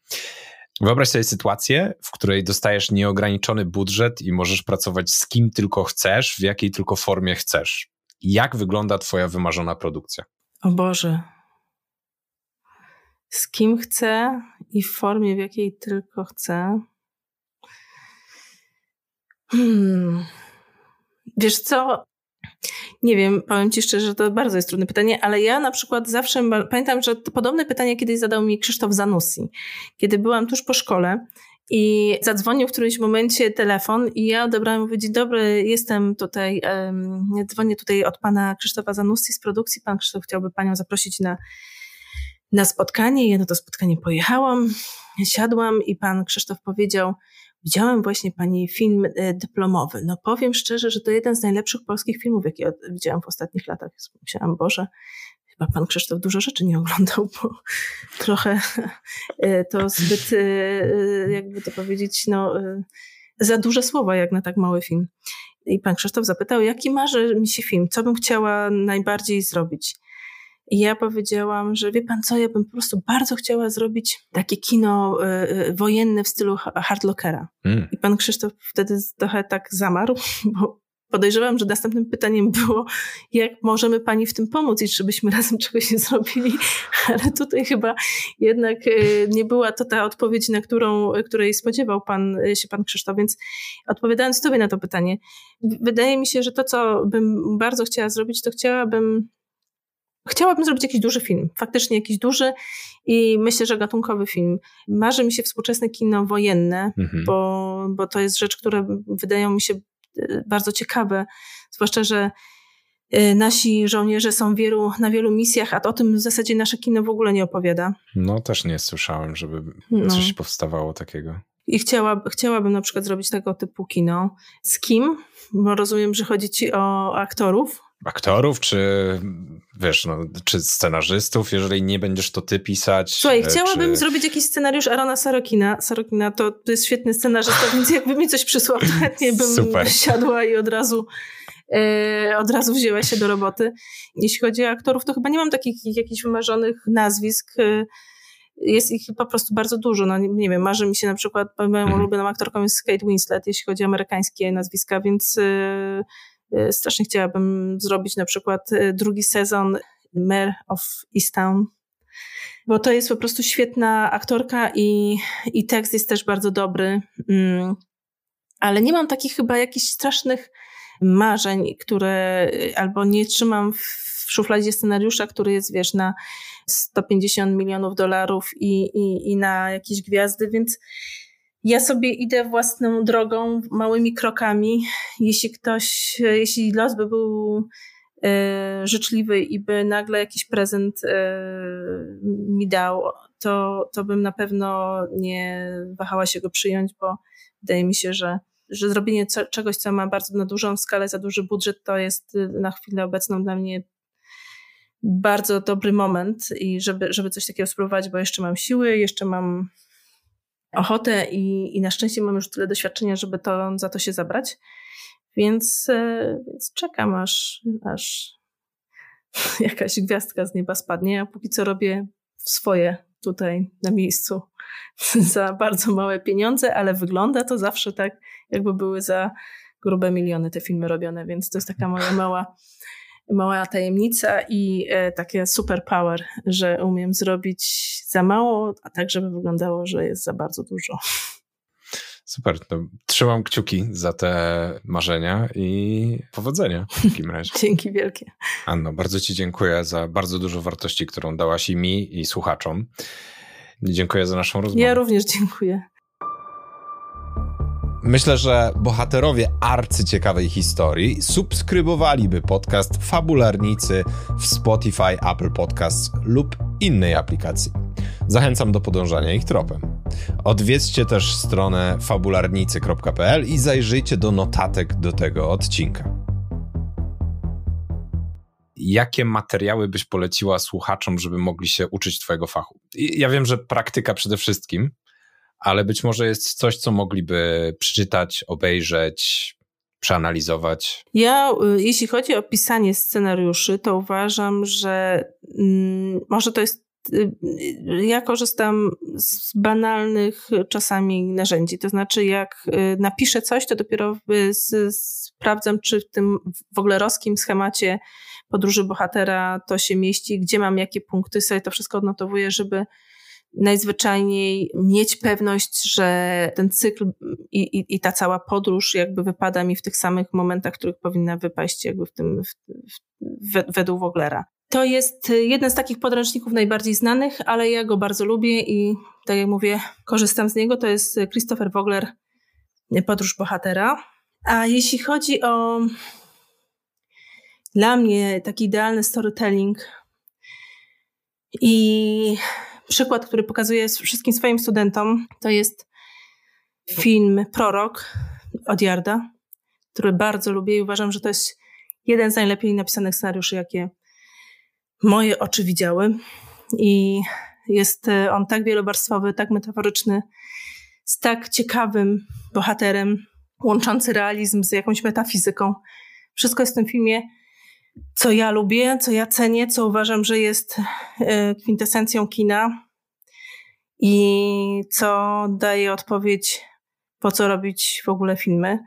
[SPEAKER 2] Wyobraź sobie sytuację, w której dostajesz nieograniczony budżet i możesz pracować z kim tylko chcesz, w jakiej tylko formie chcesz. Jak wygląda Twoja wymarzona produkcja?
[SPEAKER 1] O Boże. Z kim chcę i w formie, w jakiej tylko chcę. Hmm. Wiesz co? Nie wiem, powiem Ci szczerze, że to bardzo jest trudne pytanie, ale ja na przykład zawsze pamiętam, że podobne pytanie kiedyś zadał mi Krzysztof Zanussi, kiedy byłam tuż po szkole i zadzwonił w którymś momencie telefon i ja odebrałam i dzień dobry, jestem tutaj, um, dzwonię tutaj od pana Krzysztofa Zanussi z produkcji. Pan Krzysztof chciałby panią zaprosić na, na spotkanie. Ja na to spotkanie pojechałam, siadłam i pan Krzysztof powiedział, widziałem właśnie pani film e, dyplomowy. No powiem szczerze, że to jeden z najlepszych polskich filmów, jakie widziałam w ostatnich latach. Myślałam, Boże, chyba pan Krzysztof dużo rzeczy nie oglądał, bo trochę e, to zbyt, e, e, jakby to powiedzieć, no, za duże słowa jak na tak mały film. I pan Krzysztof zapytał, jaki marzy mi się film, co bym chciała najbardziej zrobić. I ja powiedziałam, że wie pan co, ja bym po prostu bardzo chciała zrobić takie kino wojenne w stylu Hardlockera. Mm. I pan Krzysztof wtedy trochę tak zamarł, bo podejrzewam, że następnym pytaniem było, jak możemy pani w tym pomóc i czy byśmy razem czegoś nie zrobili, ale tutaj chyba jednak e, nie była to ta odpowiedź, na którą, której spodziewał pan, e, się pan Krzysztof, więc odpowiadając tobie na to pytanie, wydaje mi się, że to, co bym bardzo chciała zrobić, to chciałabym Chciałabym zrobić jakiś duży film, faktycznie jakiś duży i myślę, że gatunkowy film. Marzy mi się współczesne kino wojenne, mhm. bo, bo to jest rzecz, która wydają mi się bardzo ciekawe, zwłaszcza, że y, nasi żołnierze są wielu, na wielu misjach, a o tym w zasadzie nasze kino w ogóle nie opowiada.
[SPEAKER 2] No też nie słyszałem, żeby no. coś powstawało takiego.
[SPEAKER 1] I chciała, chciałabym na przykład zrobić tego typu kino. Z kim? Bo rozumiem, że chodzi ci o aktorów.
[SPEAKER 2] Aktorów, czy wiesz, no, czy scenarzystów, jeżeli nie będziesz to ty pisać.
[SPEAKER 1] Słuchaj, e, chciałabym czy... zrobić jakiś scenariusz Arona Sarokina. Sarokina to, to jest świetny scenarzysta, więc jakby mi coś przysłał, to chętnie bym Super. siadła i od razu e, od razu wzięła się do roboty. Jeśli chodzi o aktorów, to chyba nie mam takich jakichś wymarzonych nazwisk. E, jest ich po prostu bardzo dużo. No, nie, nie wiem, marzy mi się na przykład, moją mhm. ulubioną aktorką jest Kate Winslet, jeśli chodzi o amerykańskie nazwiska, więc e, strasznie chciałabym zrobić na przykład e, drugi sezon Mare of Easttown, bo to jest po prostu świetna aktorka i, i tekst jest też bardzo dobry. Mm, ale nie mam takich chyba jakichś strasznych marzeń, które albo nie trzymam w szufladzie scenariusza, który jest, wiesz, na 150 milionów dolarów i, i, i na jakieś gwiazdy, więc ja sobie idę własną drogą, małymi krokami. Jeśli ktoś, jeśli los by był e, życzliwy i by nagle jakiś prezent e, mi dał, to, to bym na pewno nie wahała się go przyjąć, bo wydaje mi się, że, że zrobienie co, czegoś, co ma bardzo na dużą skalę, za duży budżet, to jest na chwilę obecną dla mnie bardzo dobry moment i żeby, żeby coś takiego spróbować, bo jeszcze mam siły, jeszcze mam ochotę i, i na szczęście mam już tyle doświadczenia, żeby to, za to się zabrać. Więc, e, więc czekam, aż, aż jakaś gwiazdka z nieba spadnie, a póki co robię swoje tutaj na miejscu za bardzo małe pieniądze, ale wygląda to zawsze tak, jakby były za grube miliony te filmy robione, więc to jest taka moja mała mała tajemnica i e, takie superpower, że umiem zrobić za mało, a tak, żeby wyglądało, że jest za bardzo dużo.
[SPEAKER 2] Super. To trzymam kciuki za te marzenia i powodzenia w takim razie.
[SPEAKER 1] Dzięki wielkie.
[SPEAKER 2] Anno, bardzo Ci dziękuję za bardzo dużo wartości, którą dałaś i mi, i słuchaczom. Dziękuję za naszą rozmowę.
[SPEAKER 1] Ja również dziękuję.
[SPEAKER 2] Myślę, że bohaterowie arcyciekawej historii subskrybowaliby podcast Fabularnicy w Spotify, Apple Podcasts lub innej aplikacji. Zachęcam do podążania ich tropem. Odwiedźcie też stronę fabularnicy.pl i zajrzyjcie do notatek do tego odcinka. Jakie materiały byś poleciła słuchaczom, żeby mogli się uczyć Twojego fachu? Ja wiem, że praktyka przede wszystkim, ale być może jest coś, co mogliby przeczytać, obejrzeć, przeanalizować?
[SPEAKER 1] Ja, y, jeśli chodzi o pisanie scenariuszy, to uważam, że mm, może to jest. Y, ja korzystam z banalnych czasami narzędzi. To znaczy, jak y, napiszę coś, to dopiero sprawdzam, czy w tym w ogóle roskim schemacie podróży bohatera to się mieści, gdzie mam jakie punkty, sobie to wszystko odnotowuję, żeby najzwyczajniej mieć pewność, że ten cykl i, i, i, ta cała podróż jakby wypada mi w tych samych momentach, w których powinna wypaść jakby w tym, w, w, według Woglera. To jest jeden z takich podręczników najbardziej znanych, ale ja go bardzo lubię i tak jak mówię, korzystam z niego. To jest Christopher Vogler, Podróż Bohatera. A jeśli chodzi o dla mnie taki idealny storytelling i przykład, który pokazuję wszystkim swoim studentom, to jest film Prorok od Jarda, który bardzo lubię i uważam, że to jest jeden z najlepiej napisanych scenariuszy, jakie moje oczy widziały. I jest e, on tak wielowarstwowy, tak metaforyczny, z tak ciekawym bohaterem, łączący realizm z jakąś metafizyką. Wszystko jest w tym filmie co ja lubię, co ja cenię, co uważam, że jest e, kwintesencją kina i co daje odpowiedź, po co robić w ogóle filmy.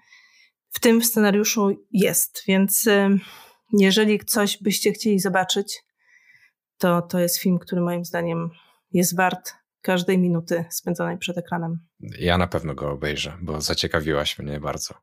[SPEAKER 1] W tym scenariuszu jest, więc e, jeżeli coś byście chcieli zobaczyć, to to jest film, który moim zdaniem jest wart każdej minuty spędzonej przed ekranem.
[SPEAKER 2] Ja na pewno go obejrzę, bo zaciekawiłaś mnie bardzo.